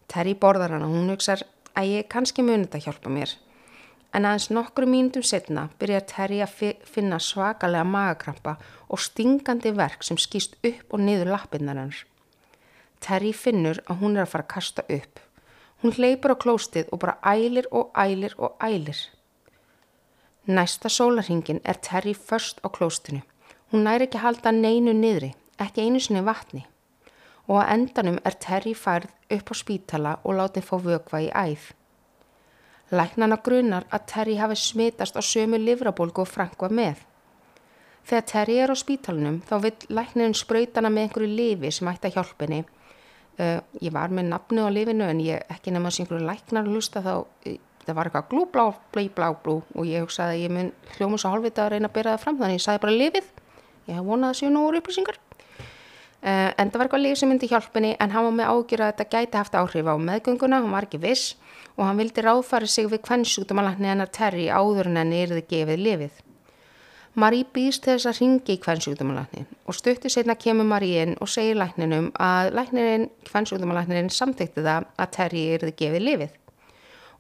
Terry borðar hana hún hugsar að ég kannski muni þetta hjálpa mér. En aðeins nokkru mínutum setna byrjar Terry að finna svakalega magakrampa og stingandi verk sem skýst upp og niður lappinnar hennar. Terry finnur að hún er að fara að kasta upp. Hún hleypur á klóstið og bara ælir og ælir og ælir. Næsta sólarhingin er Terry först á klóstinu. Hún næri ekki halda neinu niðri, ekki einu sinni vatni. Og á endanum er Terry færð upp á spítala og látið fá vögva í æð. Læknana grunar að Terry hafi smitast á sömu livrabólgu og Frank var með. Þegar Terry er á spítalunum þá vil læknirinn sprautana með einhverju lifi sem ætti að hjálpini. Uh, ég var með nafnu á lifinu en ég ekki nefn að sé einhverju læknar að hlusta þá það var eitthvað glúblá, blí, blá, blú og ég hugsaði að ég mun hljómus og hálfvita að reyna að byrja það fram þannig ég sagði bara lifið. Ég hef vonað að séu nú úr upplýsingar. Uh, en það var eitthvað lif sem myndi hjálpini en hann var með ágjur að þetta gæti haft áhrif á meðgönguna, hann var ekki viss og hann vildi ráðfæri sig við kvennsjúkdómalagni hennar Terry áður en henni erði gefið lifið. Marí býst þess að ringi í kvennsjúkdómalagni og stuttu setna kemur Marí inn og segir lækninum að læknirinn, kvennsjúkdómalagnin samþykti það að Terry erði gefið lifið.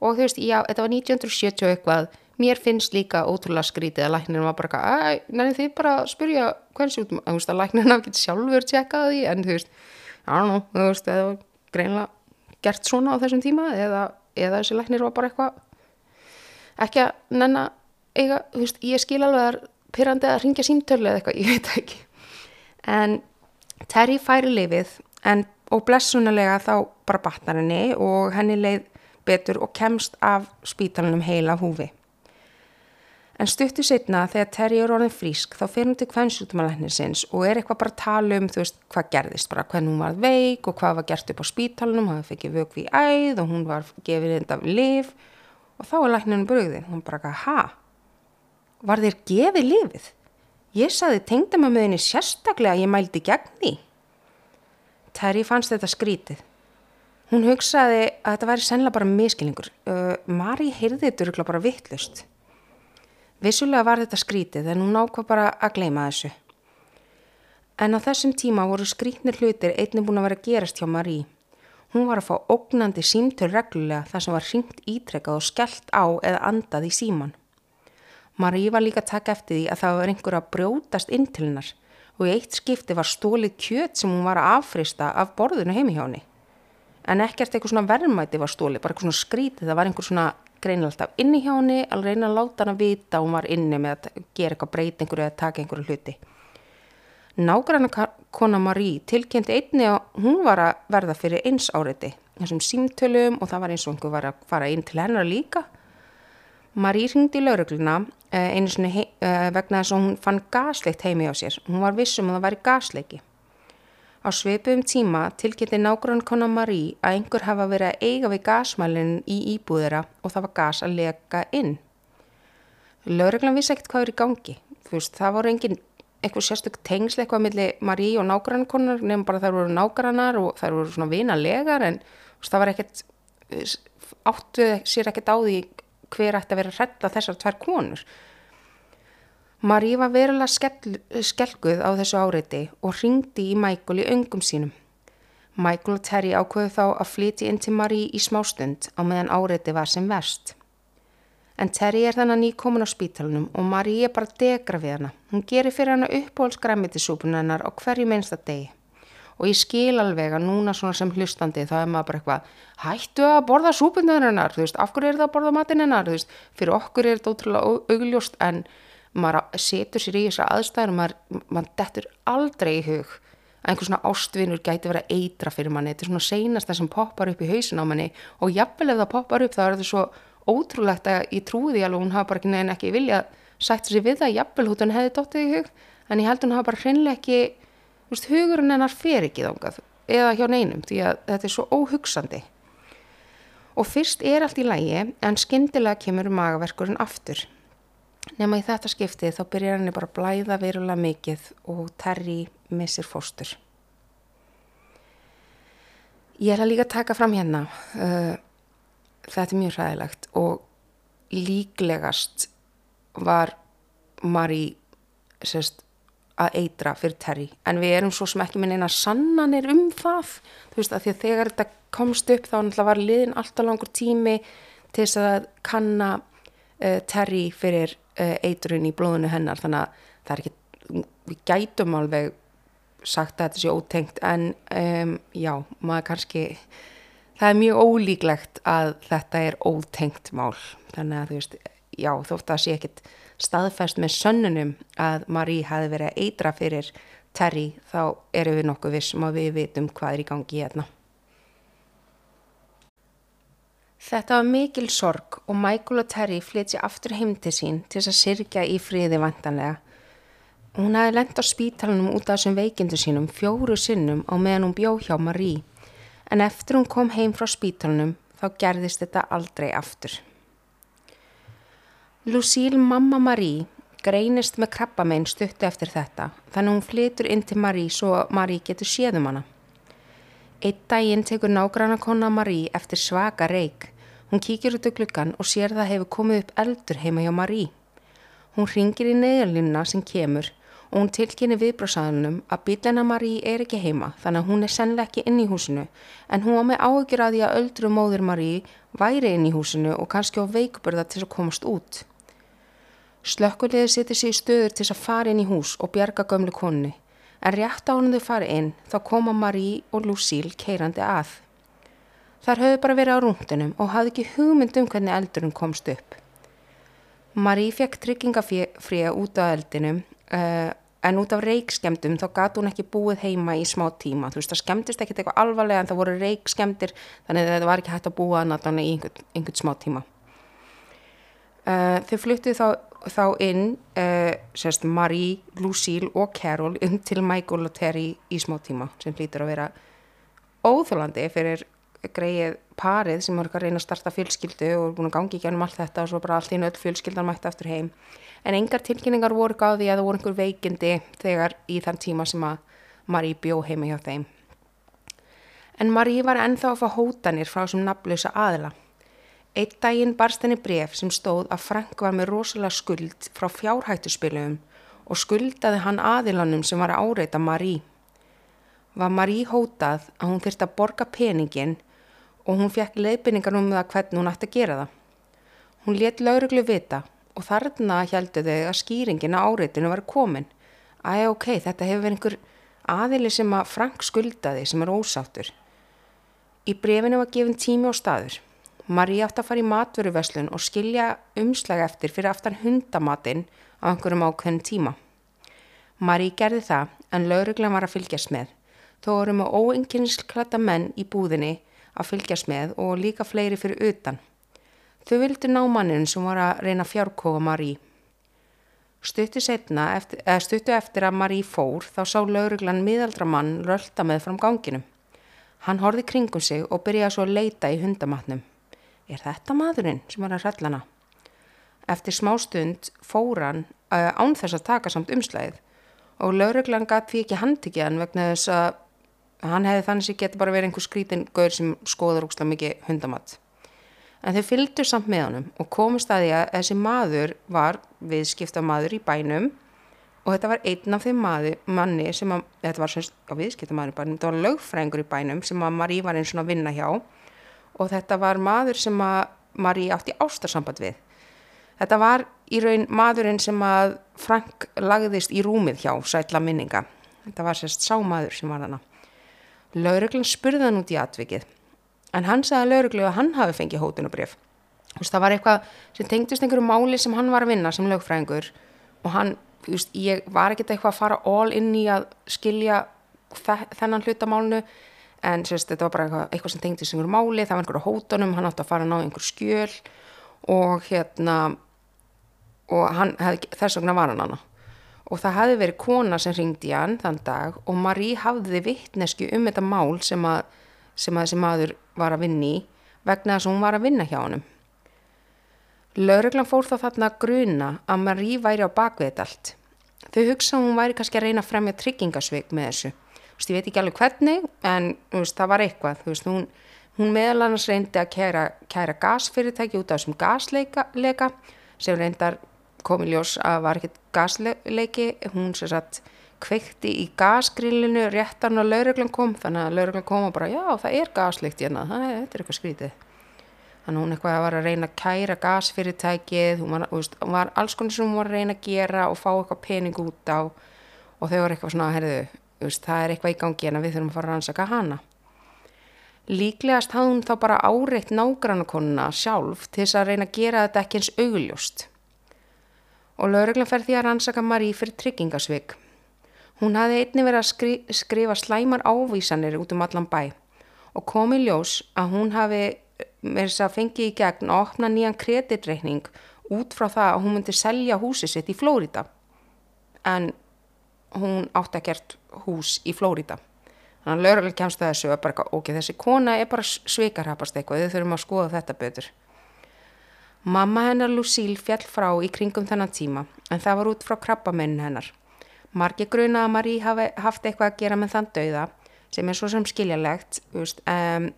Og þú veist, já, þetta var 1970 eitthvað, mér finnst líka ótrúlega skrítið að læknirinn var bara að, næri þið bara að spyrja kvennsjúkdómalagni, þú veist að læknirinn hafi getið sjálfur tjekkað því? En þú veist, já, nú, þú veist, það var greinlega gert svona á þessum tíma eða eða þessi læknir var bara eitthvað ekki að nenna eiga, þú veist, ég skil alveg að pyrrandi að ringja símtölu eða eitthvað, ég veit ekki. En Terry færi lifið en, og blessunulega þá bara batnar henni og henni leið betur og kemst af spítalunum heila húfi En stuttu setna þegar Terry er orðin frísk þá fer hún til kvennsjútumalæknirsins og er eitthvað bara að tala um þú veist hvað gerðist bara hvernig hún var veik og hvað var gert upp á spítalunum, hann fekk vögvi í æð og hún var gefið enda af liv og þá er lækninu bröðið, hún bara ekki ha, var þér gefið lifið? Ég saði tengdamömmuðinni sérstaklega að ég mældi gegn því. Terry fannst þetta skrítið. Hún hugsaði að þetta væri sennilega bara miskilningur. Uh, Mari heyrði þetta bara vittlust. Vissulega var þetta skrítið en hún ákvað bara að gleima þessu. En á þessum tíma voru skrítnir hlutir einnig búin að vera að gerast hjá Marí. Hún var að fá ógnandi símtöl reglulega þar sem var hringt ítrekkað og skellt á eða andað í síman. Marí var líka að taka eftir því að það var einhver að brjótast inn til hennar og í eitt skipti var stólið kjöt sem hún var að affrista af borðinu heimi hjá henni. En ekkert eitthvað svona verðmæti var stólið, bara eitthvað svona skrítið, það var einhver svona greina alltaf inni hjá henni að reyna að láta hann að vita hún var inni með að gera eitthvað breytingur eða taka einhverju hluti. Nágranna kona Marí tilkynnti einni að hún var að verða fyrir eins áriði þessum símtölum og það var eins og einhver var að fara inn til hennar líka. Marí ringdi í laurugluna eh, einu svona eh, vegna þess að hún fann gasleikt heimi á sér. Hún var vissum að það væri gasleiki. Á sveipum tíma tilkynnti nágrunn konar Marí að einhver hafa verið að eiga við gasmælinn í íbúðira og það var gas að leka inn. Laureglan vissi ekkert hvað er í gangi. Veist, það voru engin eitthvað sérstök tengsle eitthvað millir Marí og nágrunn konar nefnum bara þær voru nágrannar og þær voru svona vinalegar en veist, það var ekkert, áttuð sér ekkert á því hver ætti að vera að þessar tvær konur. Marí var verulega skell, skelguð á þessu áreiti og ringdi í Michael í öngum sínum. Michael og Terry ákveðu þá að flyti inn til Marí í smástund á meðan áreiti var sem verst. En Terry er þannig nýkomin á spítalunum og Marí er bara degra við hana. Hún gerir fyrir hana uppbólsgræmitisúpun hennar á hverju minnsta degi. Og ég skil alveg að núna svona sem hlustandi þá er maður bara eitthvað hættu að borða súpunar hennar, þú veist, af hverju er það að borða matin hennar, þú veist, fyrir okkur er þetta ótrúlega augljóst en maður setur sér í þessar aðstæður og maður, maður dettur aldrei í hug að einhvers svona ástvinur gæti verið að eitra fyrir manni, þetta er svona seinast það sem poppar upp í hausin á manni og jafnvel ef það poppar upp þá er þetta svo ótrúlegt að ég trúi því alveg hún hafa bara neina ekki vilja sætt sér við það. Jafnvel hún hefði dóttið í hug en ég held hún hafa bara hreinlega ekki hugurinn hennar fer ekki þángað eða hjá neinum því að þetta er svo óhugsandi. Og fyrst er allt í lægi en skindilega kemur magaverkurinn aftur Nefna í þetta skiptið þá byrjar henni bara að blæða verulega mikið og Terry missir fóstur. Ég ætla líka að taka fram hérna, uh, þetta er mjög ræðilegt og líklegast var Marie sérst, að eitra fyrir Terry en við erum svo sem ekki minn eina sannanir um það þú veist að því að þegar þetta komst upp þá náttúrulega var liðin alltaf langur tími til þess að kanna uh, Terry fyrir eitrun í blóðinu hennar þannig að það er ekki við gætum alveg sagt að þetta sé ótengt en um, já, maður kannski það er mjög ólíklegt að þetta er ótengt mál þannig að þú veist, já þótt að sé ekkit staðfæst með sönnunum að Marie hafi verið að eitra fyrir Terry þá eru við nokkuð vissum að við vitum hvað er í gangi hérna. Þetta var mikil sorg og Michael og Terry flytsi aftur heim til sín til þess að sirkja í friði vantanlega. Hún hafi lendt á spítalunum út af þessum veikindu sínum fjóru sinnum á meðan hún bjó hjá Marie en eftir hún kom heim frá spítalunum þá gerðist þetta aldrei aftur. Lucille mamma Marie greinist með krabbamein stuttu eftir þetta þannig hún flytur inn til Marie svo Marie getur séðum hana. Eitt daginn tekur nágranna kona Marie eftir svaka reik. Hún kíkir út á gluggan og sér það hefur komið upp eldur heima hjá Marie. Hún ringir í neðalínuna sem kemur og hún tilkynni viðbrásaðunum að bílina Marie er ekki heima þannig að hún er sennileg ekki inn í húsinu en hún var með áhugir að því að öldru móður Marie væri inn í húsinu og kannski á veikburða til að komast út. Slökkulegði seti sér í stöður til að fara inn í hús og bjarga gömlu konni en rétt á hann þau fari inn þá koma Marie og Lucille keirandi að. Þar höfðu bara verið á rúndunum og hafði ekki hugmynd um hvernig eldurinn komst upp. Marie fekk tryggingafríða út á eldinum uh, en út af reikskemdum þá gæti hún ekki búið heima í smá tíma. Þú veist það skemmtist ekkert eitthvað alvarlega en það voru reikskemdir þannig að það var ekki hægt að búa hann í einhvern, einhvern smá tíma. Uh, þau fluttið þá, þá inn uh, sérst, Marie, Lucille og Carol inn til Michael og Terry í smá tíma sem hlýtur að vera óþólandi fyrir greið parið sem voru að reyna að starta fjölskyldu og búin að gangi í gænum allt þetta og svo bara allt í nöll fjölskyldan mætti aftur heim. En engar tilkynningar voru gáði að það voru einhver veikindi þegar í þann tíma sem að Marie bjó heima hjá þeim. En Marie var ennþá að fá hótanir frá sem nafnlösa aðila. Eitt daginn barst henni bref sem stóð að Frank var með rosalega skuld frá fjárhættuspilum og skuldaði hann aðilanum sem var að áreita Marie. Var Marie hótað að hún þurfti að borga peningin og hún fekk leiðbynningar um það hvernig hún ætti að gera það. Hún let lauruglu vita og þarna heldu þau að skýringin á áreitinu var komin. Æja ok, þetta hefur verið einhver aðili sem að Frank skuldaði sem er ósáttur. Í brefinu var gefin tími og staður. Marie átt að fara í matvöruveslun og skilja umslag eftir fyrir aftan hundamatinn á einhverjum ákveðin tíma. Marie gerði það en lauruglan var að fylgjast með. Þó voru með óinkynsklata menn í búðinni að fylgjast með og líka fleiri fyrir utan. Þau vildi ná mannin sem var að reyna fjárkóa Marie. Stuttu, stuttu eftir að Marie fór þá sá lauruglan miðaldra mann rölda með fram ganginum. Hann horfi kringum sig og byrjaði svo að leita í hundamatnum er þetta maðurinn sem var að hrellana? Eftir smá stund fór hann uh, án þess að taka samt umslæðið og lauruglan gæti því ekki handtikið hann vegna þess að hann hefði þannig að geta bara verið einhver skrítin gaur sem skoður úrslega mikið hundamatt. En þau fylgdu samt með honum og komist að því að þessi maður var viðskipta maður í bænum og þetta var einn af þeim maður, manni sem að, þetta var svona viðskipta maður í bænum, þetta var lögfrængur í bænum sem að Marí var svona að vinna hjá og þetta var maður sem að Marí átti ástarsamband við. Þetta var í raun maðurinn sem að Frank lagðist í rúmið hjá sætla minninga. Þetta var sérst sámaður sem var hana. Lauruglan spurði hann út í atvikið. En hann sagði lauruglu að hann hafi fengið hótunubrif. Það var eitthvað sem tengdist einhverju máli sem hann var að vinna sem lögfræðingur. Og hann, just, ég var ekkert eitthvað að fara all inn í að skilja þennan hlutamálnu en sérst, þetta var bara eitthvað, eitthvað sem tengdi sem einhverju máli, það var einhverju hótonum, hann átti að fara að ná einhverju skjöl. Og hérna og hann, þess vegna var hann hana og það hefði verið kona sem ringdi hann þann dag og Marie hafði vittnesku um þetta mál sem að, sem að þessi maður var að vinni í vegna þess að hún var að vinna hjá hann Laureglan fór þá þarna að gruna að Marie væri á bakvið þetta allt. Þau hugsa hún væri kannski að reyna að fremja tryggingasveik með þessu. Veist, ég veit ekki alveg hvernig en veist, það var eitthvað. Veist, hún, hún meðal annars reyndi að kæra, kæra gasfyrirtæki út af þessum gasleika sem reyndar kom í ljós að var ekkert gasleiki, hún sér satt kveikti í gasgrillinu réttan og lauruglan kom, þannig að lauruglan kom og bara já það er gasleikt hérna, það er, þetta er eitthvað skrítið. Þannig að hún eitthvað var að reyna að kæra gasfyrirtækið, hún var, veist, hún var alls konar sem hún var að reyna að gera og fá eitthvað pening út á og þau var eitthvað svona, herðu, veist, það er eitthvað í gangi en við þurfum að fara að rannsaka hana. Líklegast hafði hún þá bara áreitt nágrannakonuna sjálf til þess að reyna að gera þetta ekki eins augljóst. Og lauruglan fer því að rannsaka Marí fyrir tryggingasvig. Hún hafði einni verið að skri, skrifa slæmar ávísanir út um allan bæ og kom í ljós að hún hafi með þess að fengi í gegn að opna nýjan kreditreikning út frá það að hún myndi selja húsi sitt í Flórida. En hún átti að gert hús í Flórida. Þannig að lauruglan kemst þessu að bara, ok, þessi kona er bara svikarhapast eitthvað, þau þurfum að skoða þetta betur. Mamma hennar Lucille fjall frá í kringum þennan tíma, en það var út frá krabbamennin hennar. Margi gruna að Marí hafi haft eitthvað að gera með þann dauða, sem er svo sem skiljalegt, um,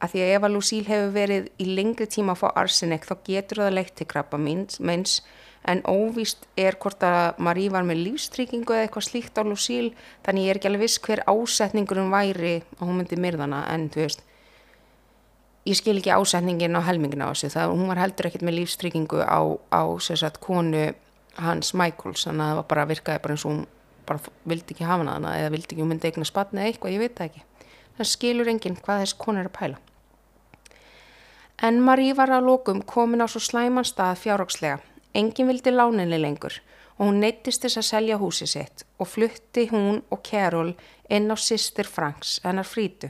að því að ef að Lucille hefur verið í lengri tíma að fá arsenik þá getur það leitt til krabbamenns, en óvíst er hvort að Marí var með lífstryggingu eða eitthvað slíkt á Lucille þannig ég er ekki alveg viss hver ásetningurum væri að hún myndi myrðana en þú veist ég skil ekki ásetningin á helmingin á þessu. Það hún var heldur ekkert með lífstryggingu á, á sagt, konu hans Michaels. Þannig að það var bara virkaði bara eins og hún bara vildi ekki hafa hana eða vildi ekki hún myndi eigna spatna eða eitthvað, ég veit það ekki. Það skilur enginn hvað þess konu er að pæla. En Marí var að lókum komin á svo slæman stað fjárrakslega Engin vildi láninni lengur og hún neittist þess að selja húsi sitt og flutti hún og Carol inn á sýstir Franks, hennar frítu.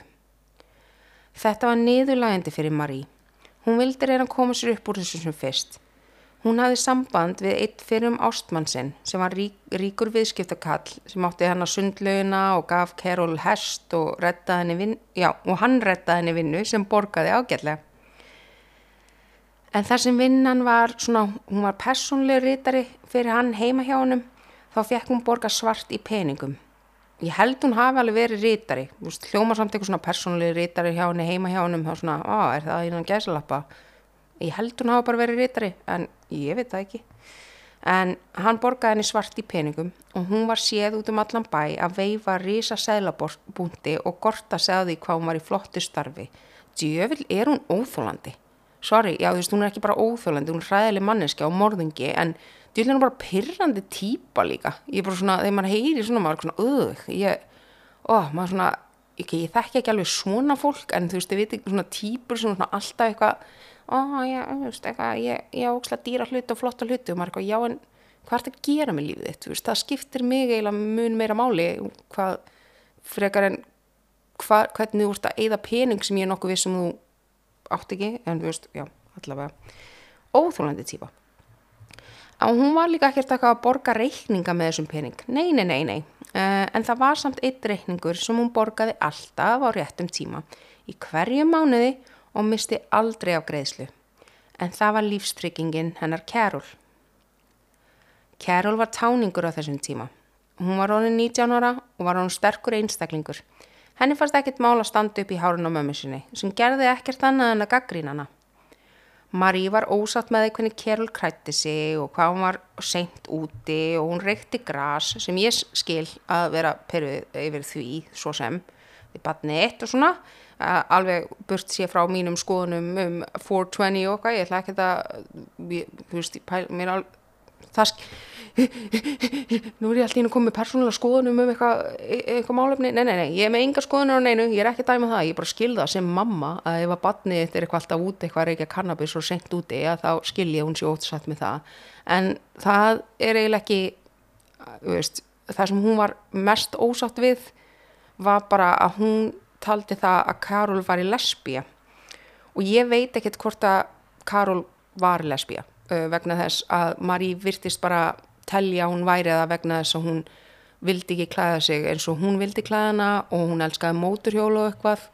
Þetta var niðurlægandi fyrir Marie. Hún vildi reyna að koma sér upp úr þessu sem fyrst. Hún hafði samband við eitt fyrir um ástmannsinn sem var rík, ríkur viðskiptakall sem átti hann að sundlauna og gaf Carol hest og, vin, já, og hann rettaði henni vinnu sem borgaði ágætlega. En þar sem vinnan var svona, hún var personlega rítari fyrir hann heima hjá honum, þá fekk hún borga svart í peningum. Ég held hún hafi alveg verið rítari, hljóma samt eitthvað svona personlega rítari hjá henni heima hjá honum, þá svona, á, er það innan gæsalappa? Ég held hún hafi bara verið rítari, en ég veit það ekki. En hann borgaði henni svart í peningum og hún var séð út um allan bæ að veifa rísa seglabúndi og gorta segði hvað hún var í flottu starfi. Djöfil er hún óþólandi sorry, já þú veist, hún er ekki bara óþjólandi, hún er hræðileg manneski á morðingi en djúðlega er hún bara pyrrandi týpa líka, ég er bara svona, þegar maður heyri svona, maður er svona, öð, ég, ó, maður svona, ekki, ég þekki ekki alveg svona fólk, en þú veist, ég veit ekki svona týpur sem svona alltaf eitthvað, ó, já, þú veist, eitthvað, ég, áksla dýra hluti og flotta hluti. Og maður er eitthvað, já, en hvað er þetta að gera með lífið þitt, þú veist, það skiptir mig eiginlega mun meira máli, hvað, frekar en, hvað, hvernig þú ert að eigða pening sem ég er nokkuð við sem þú átt ekki, en þú veist, já, allavega. Óþólandi típa. Og hún var líka ekkert að borga reikninga með þessum pening. Nei, nei, nei, nei. Uh, en það var samt eitt reikningur sem hún borgaði alltaf á réttum tíma í hverju mánuði og misti aldrei á greiðslu. En það var lífstryggingin hennar Carol. Carol var táningur á þessum tíma. Hún var rónin 19 ára og var rónin sterkur einstaklingur Henni fannst ekkert mál að standa upp í hárun á mömmu sinni sem gerði ekkert annað en að gaggrína hana. Marí var ósatt með því hvernig Kerul krætti sig og hvað hún var seint úti og hún reykti gras sem ég skil að vera peruð yfir því svo sem við batni eitt og svona alveg burt sér frá mínum skoðunum um 420 og hvað ég ætla ekki að þú veist, mér alveg það nú er ég alltaf inn að koma með persónulega skoðunum um eitthvað eitthva málefni, nei, nei, nei, ég er með enga skoðunar á neinu, ég er ekki að dæma það, ég er bara að skilða sem mamma að ef að batnið þetta er eitthvað alltaf úti eitthvað reykja kannabis og senkt úti að þá skil ég hún sér ótsatt með það. En það er eiginlega ekki veist, það sem hún var mest ósatt við var bara að hún taldi það að Karol var í lesbija og ég veit ekkert hvort að Karol var lesbija vegna þess að Marí virtist bara telja hún væri það vegna þess að hún vildi ekki klæða sig eins og hún vildi klæða hana og hún elskaði móturhjólu og eitthvað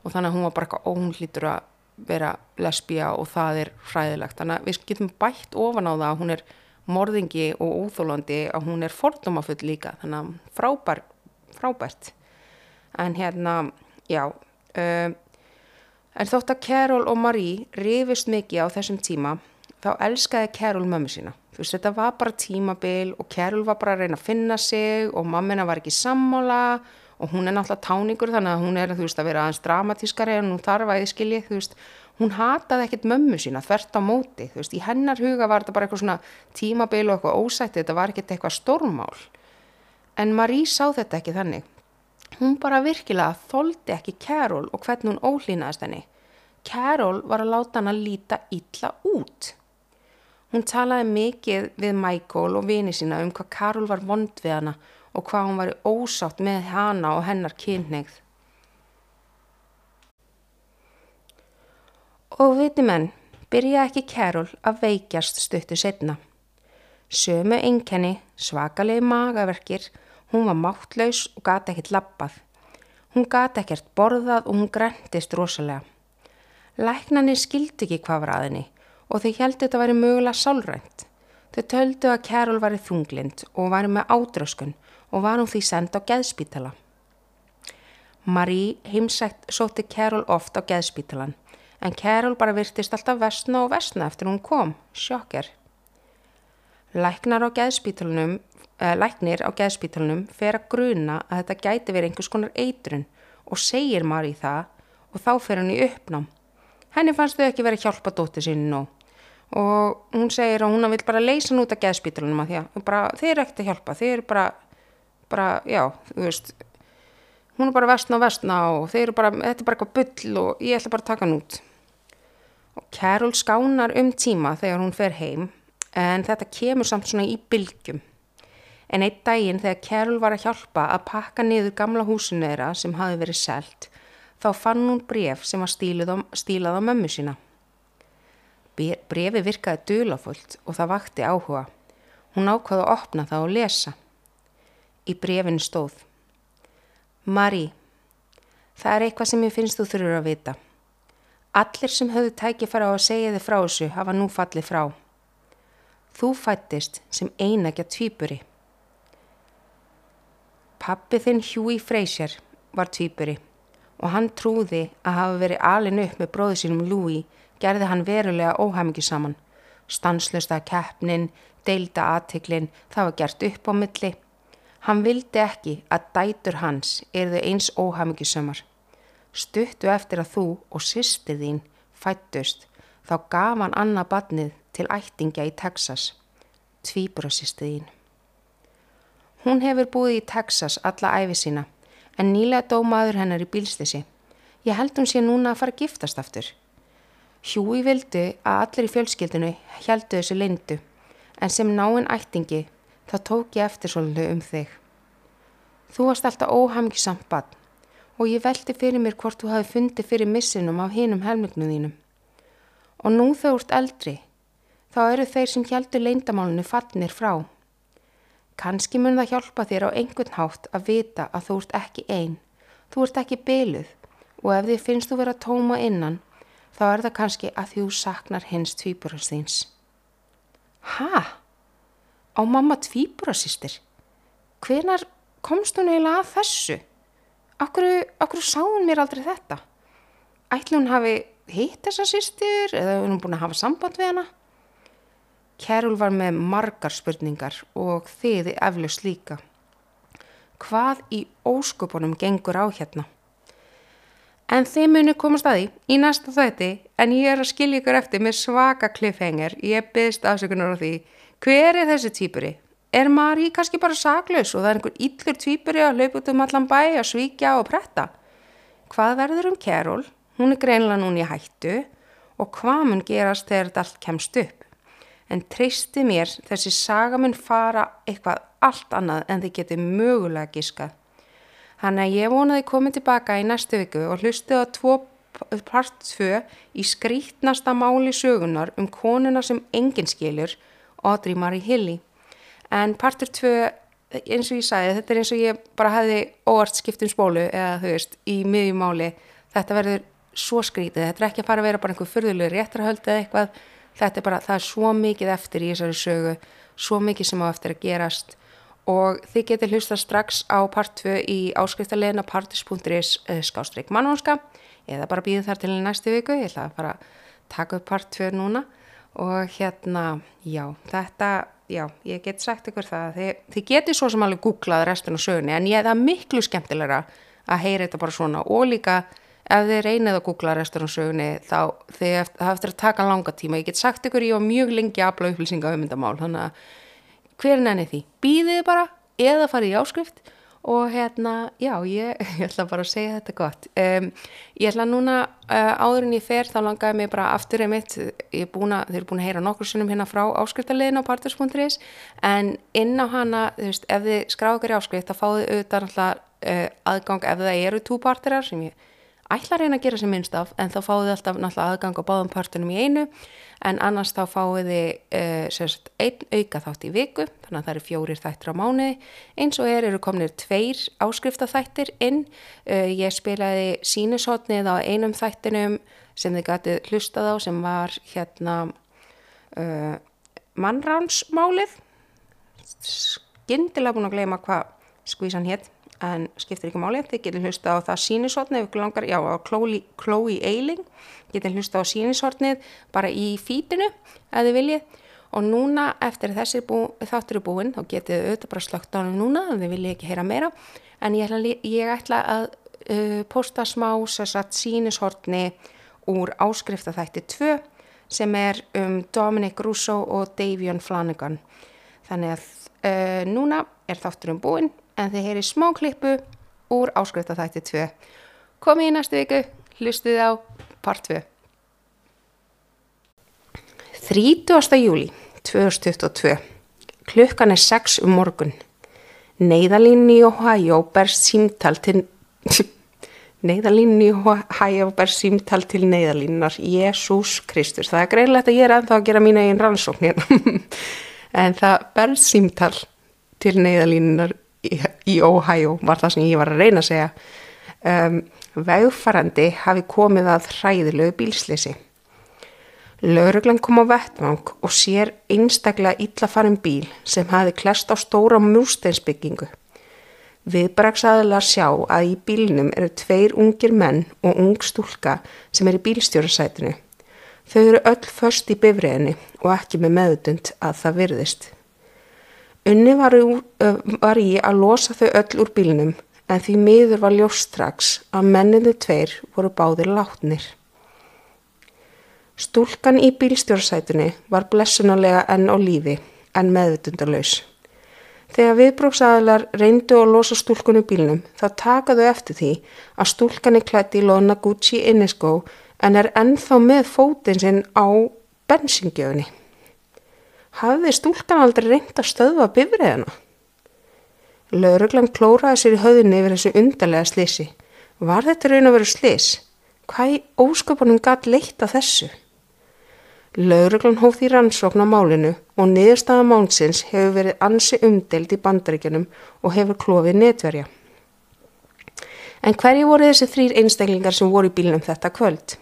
og þannig að hún var bara eitthvað hlýtur að vera lesbija og það er hræðilegt. Þannig að við getum bætt ofan á það að hún er morðingi og óþólandi að hún er fordómafull líka þannig að frábær, frábært. En hérna, já, uh, en þótt að Carol og Marie rifist mikið á þessum tíma þá elskaði Carol mömmu sína. Þú veist, þetta var bara tímabil og Carol var bara að reyna að finna sig og mammina var ekki sammála og hún er náttúrulega táningur þannig að hún er, þú veist, að vera aðeins dramatískari en hún þarf að þið skilji, þú veist, hún hataði ekkert mömmu sína þvert á móti, þú veist, í hennar huga var þetta bara eitthvað svona tímabil og eitthvað ósætti, þetta var ekkert eitthvað stórmál. En Marie sá þetta ekki þannig. Hún bara virkilega þóldi ekki Carol og hvernig hún ólýnaðist henni. Carol var að láta hann að líta illa út. Hún talaði mikið við Michael og vini sína um hvað Carol var vond við hana og hvað hún var ósátt með hana og hennar kynneigð. Og viti menn, byrja ekki Carol að veikjast stuttu setna. Sömu einkenni, svakalegi magaverkir, hún var máttlaus og gata ekkert lappað. Hún gata ekkert borðað og hún grendist rosalega. Læknanir skildi ekki hvað var aðinni og þau heldur þetta væri mögulega sálrænt. Þau töldu að Carol var í þunglind og var með ádröskun og var hún því send á geðspítala. Marie heimsætt sóti Carol oft á geðspítalan en Carol bara virtist alltaf vestna og vestna eftir hún kom, sjokker. Eh, læknir á geðspítalunum fer að gruna að þetta gæti verið einhvers konar eitrun og segir Marie það og þá fer hann í uppnám. Henni fannst þau ekki verið að hjálpa dóttir sín nú og hún segir að hún vil bara leysa hann út af geðspítalunum að því að bara, þeir eru ekkert að hjálpa, þeir eru bara, bara, já, þú veist, hún er bara vestna og vestna og þeir eru bara, þetta er bara eitthvað bull og ég ætla bara að taka hann út. Og Carol skánar um tíma þegar hún fer heim en þetta kemur samt svona í bylgjum. En einn daginn þegar Carol var að hjálpa að pakka niður gamla húsinu þeirra sem hafi verið selt, þá fann hún bref sem var stílað á mömmu sína. Brefi virkaði dölafullt og það vakti áhuga. Hún ákvaði að opna það og lesa. Í brefinu stóð. Marie, það er eitthvað sem ég finnst þú þurfur að vita. Allir sem höfðu tækifæra á að segja þið frá þessu hafa nú fallið frá. Þú fættist sem einægja tvýburi. Pappi þinn Hughie Fraser var tvýburi og hann trúði að hafa verið alin upp með bróðu sínum Louis gerði hann verulega óhæmingi saman. Stanslösta keppnin, deilda aðtiklin, það var gert upp á milli. Hann vildi ekki að dætur hans erðu eins óhæmingi sömar. Stuttu eftir að þú og sýstir þín fættust þá gaf hann annað badnið til ættingja í Texas, tvíbröðsýstir þín. Hún hefur búið í Texas alla æfi sína en nýlega dó maður hennar í bílstissi. Ég held hún sé núna að fara að giftast aftur. Hjúi vildi að allir í fjölskyldinu heldu þessu lindu en sem náinn ættingi þá tók ég eftir svolítið um þig. Þú varst alltaf óhamgisamt bann og ég veldi fyrir mér hvort þú hafi fundið fyrir missinum af hinum helmingnu þínum. Og nú þau ert eldri, þá eru þeir sem heldur leindamálunu fallnir frá. Kanski mun það hjálpa þér á einhvern hátt að vita að þú ert ekki einn, þú ert ekki byluð og ef þið finnst þú vera tóma innan, þá er það kannski að þú saknar hins tvíburastins. Hæ? Á mamma tvíburasýstir? Hvenar komst hún eiginlega að þessu? Akkur, akkur sá hún mér aldrei þetta? Ætli hún hafi hitt þessa sýstir eða hún búin að hafa samband við hana? Kerul var með margar spurningar og þiði eflaust líka. Hvað í óskupunum gengur á hérna? En þið muni komast að því í næsta þætti en ég er að skilja ykkur eftir með svaka kliffhengar. Ég byggst afsökunar á því. Hver er þessi týpuri? Er Marí kannski bara saklaus og það er einhver yllur týpuri að hlaupa út um allan bæ að svíkja og pretta? Hvað verður um Kerul? Hún er greinlega núni í hættu og hvað mun gerast þegar þetta allt kemst upp? En treysti mér þessi saga mun fara eitthvað allt annað en þið getið mögulega giskað. Þannig að ég vonaði komið tilbaka í næstu viku og hlustið á tvo part 2 í skrítnasta máli sögunar um konuna sem enginn skilur, Audrey Marie Hilly. En partur 2, eins og ég sagði, þetta er eins og ég bara hefði óvart skipt um spólu eða þú veist, í miðjumáli. Þetta verður svo skrítið, þetta er ekki að fara að vera bara einhver fyrðuleg réttarhöld eða eitthvað. Þetta er bara, það er svo mikið eftir í þessari sögu, svo mikið sem á eftir að gerast og þið getur hlusta strax á part 2 í áskriftarlegin á partis.is eh, skástrík mannvonska. Eða bara býðu þar til næstu viku, ég ætla að fara að taka upp part 2 núna. Og hérna, já, þetta, já, ég get sagt ykkur það, þið, þið getið svo sem alveg googlað restin á sögunni en ég er það miklu skemmtilegra að heyra þetta bara svona. Og líka ef þið reynið að googla restur á sögunni þá þið hafið eftir að taka langa tíma. Ég get sagt ykkur ég var mjög lengi að afla upplýsinga um þetta mál þannig að hver nenni því? Býðið bara eða farið í áskrift. Og hérna já ég, ég ætla bara að segja þetta gott. Um, ég ætla núna uh, áður en ég fer þá langaði mig bara aftur einmitt ég er búin að, þeir eru búin að heyra nokkur sinnum hérna frá áskriftarlegin á partus.is en inn á hana, þú veist, ef þið skráðu ykkur í áskrift þá fáðu auðvitað alltaf uh, aðgang ef það eru túpartirar sem ég ætla að reyna að gera sem minnst af en þá fáið þið alltaf náttúrulega aðgang á báðum partunum í einu. En annars þá fáið þið uh, sérst einn auka þátt í viku þannig að það eru fjórir þættir á mánuði. Eins og er eru komnir tveir áskriftaþættir inn. Uh, ég spilaði sínusotnið á einum þættinum sem þið gætið hlustað á sem var hérna uh, mannránsmálið. Skindilega búin að gleyma hvað skvísan hétt en skiptir ekki máli, þið getur hlusta á það sínisotnið, ef langar, já, á Chloe Eiling, getur hlusta á sínisotnið bara í fítinu ef þið viljið. Og núna eftir þessi bú, þáttur er búin þá getur þið auðvitað bara slögt á hann núna ef þið viljið ekki heyra meira. En ég ætla, ég ætla að uh, posta smá sérsagt sínishortni úr áskriftaþætti 2 sem er um Dominic Russo og Davion Flanagan. Þannig að uh, núna er þátturum búin en þið heyri smá klippu úr áskriftaþætti 2. Komið í næstu viku, hlustuð á part 2. 30. júli 2022. Klukkan er 6 um morgun. Neiðalínni í Ohio berst símtal til... Neiðalínni í Ohio berst símtal til neiðalínnar. Jésús Kristus. Það er greinlegt að ég er ennþá að gera mín eigin rannsóknir. en það berst símtal til neiðalínnar í Ohio var það sem ég var að reyna að segja um, vegfarandi hafi komið að hræðilegu bílslisi Lauruglan kom á vettvang og sér einstaklega illafarin bíl sem hafi klest á stóra músteinsbyggingu Viðbraksaðilega sjá að í bílnum eru tveir ungir menn og ung stúlka sem er í bílstjórasætinu. Þau eru öll först í bifriðinni og ekki með meðutund að það virðist. Unni var, var í að losa þau öll úr bílnum en því miður var ljóstrax að menninni tveir voru báðir látnir. Stúlkan í bílstjórnsætunni var blessunulega enn á lífi en meðvitundalauðs. Þegar viðbróksaðalar reyndu að losa stúlkunni bílnum þá takaðu eftir því að stúlkan er klætt í lona Gucci inniskó en er ennþá með fótinn sinn á bensingjöfni hafði stúlkan aldrei reynd að stöðva bifriðina. Lauruglan klóraði sér í höðunni yfir þessu undarlega slisi. Var þetta raun að vera slis? Hvað í ósköpunum gætt leitt að þessu? Lauruglan hóð því rannsókn á málinu og niðurstaða mánsins hefur verið ansi umdelt í bandaríkjanum og hefur klófið netverja. En hverju voru þessi þrýr einstaklingar sem voru í bílnum þetta kvöld?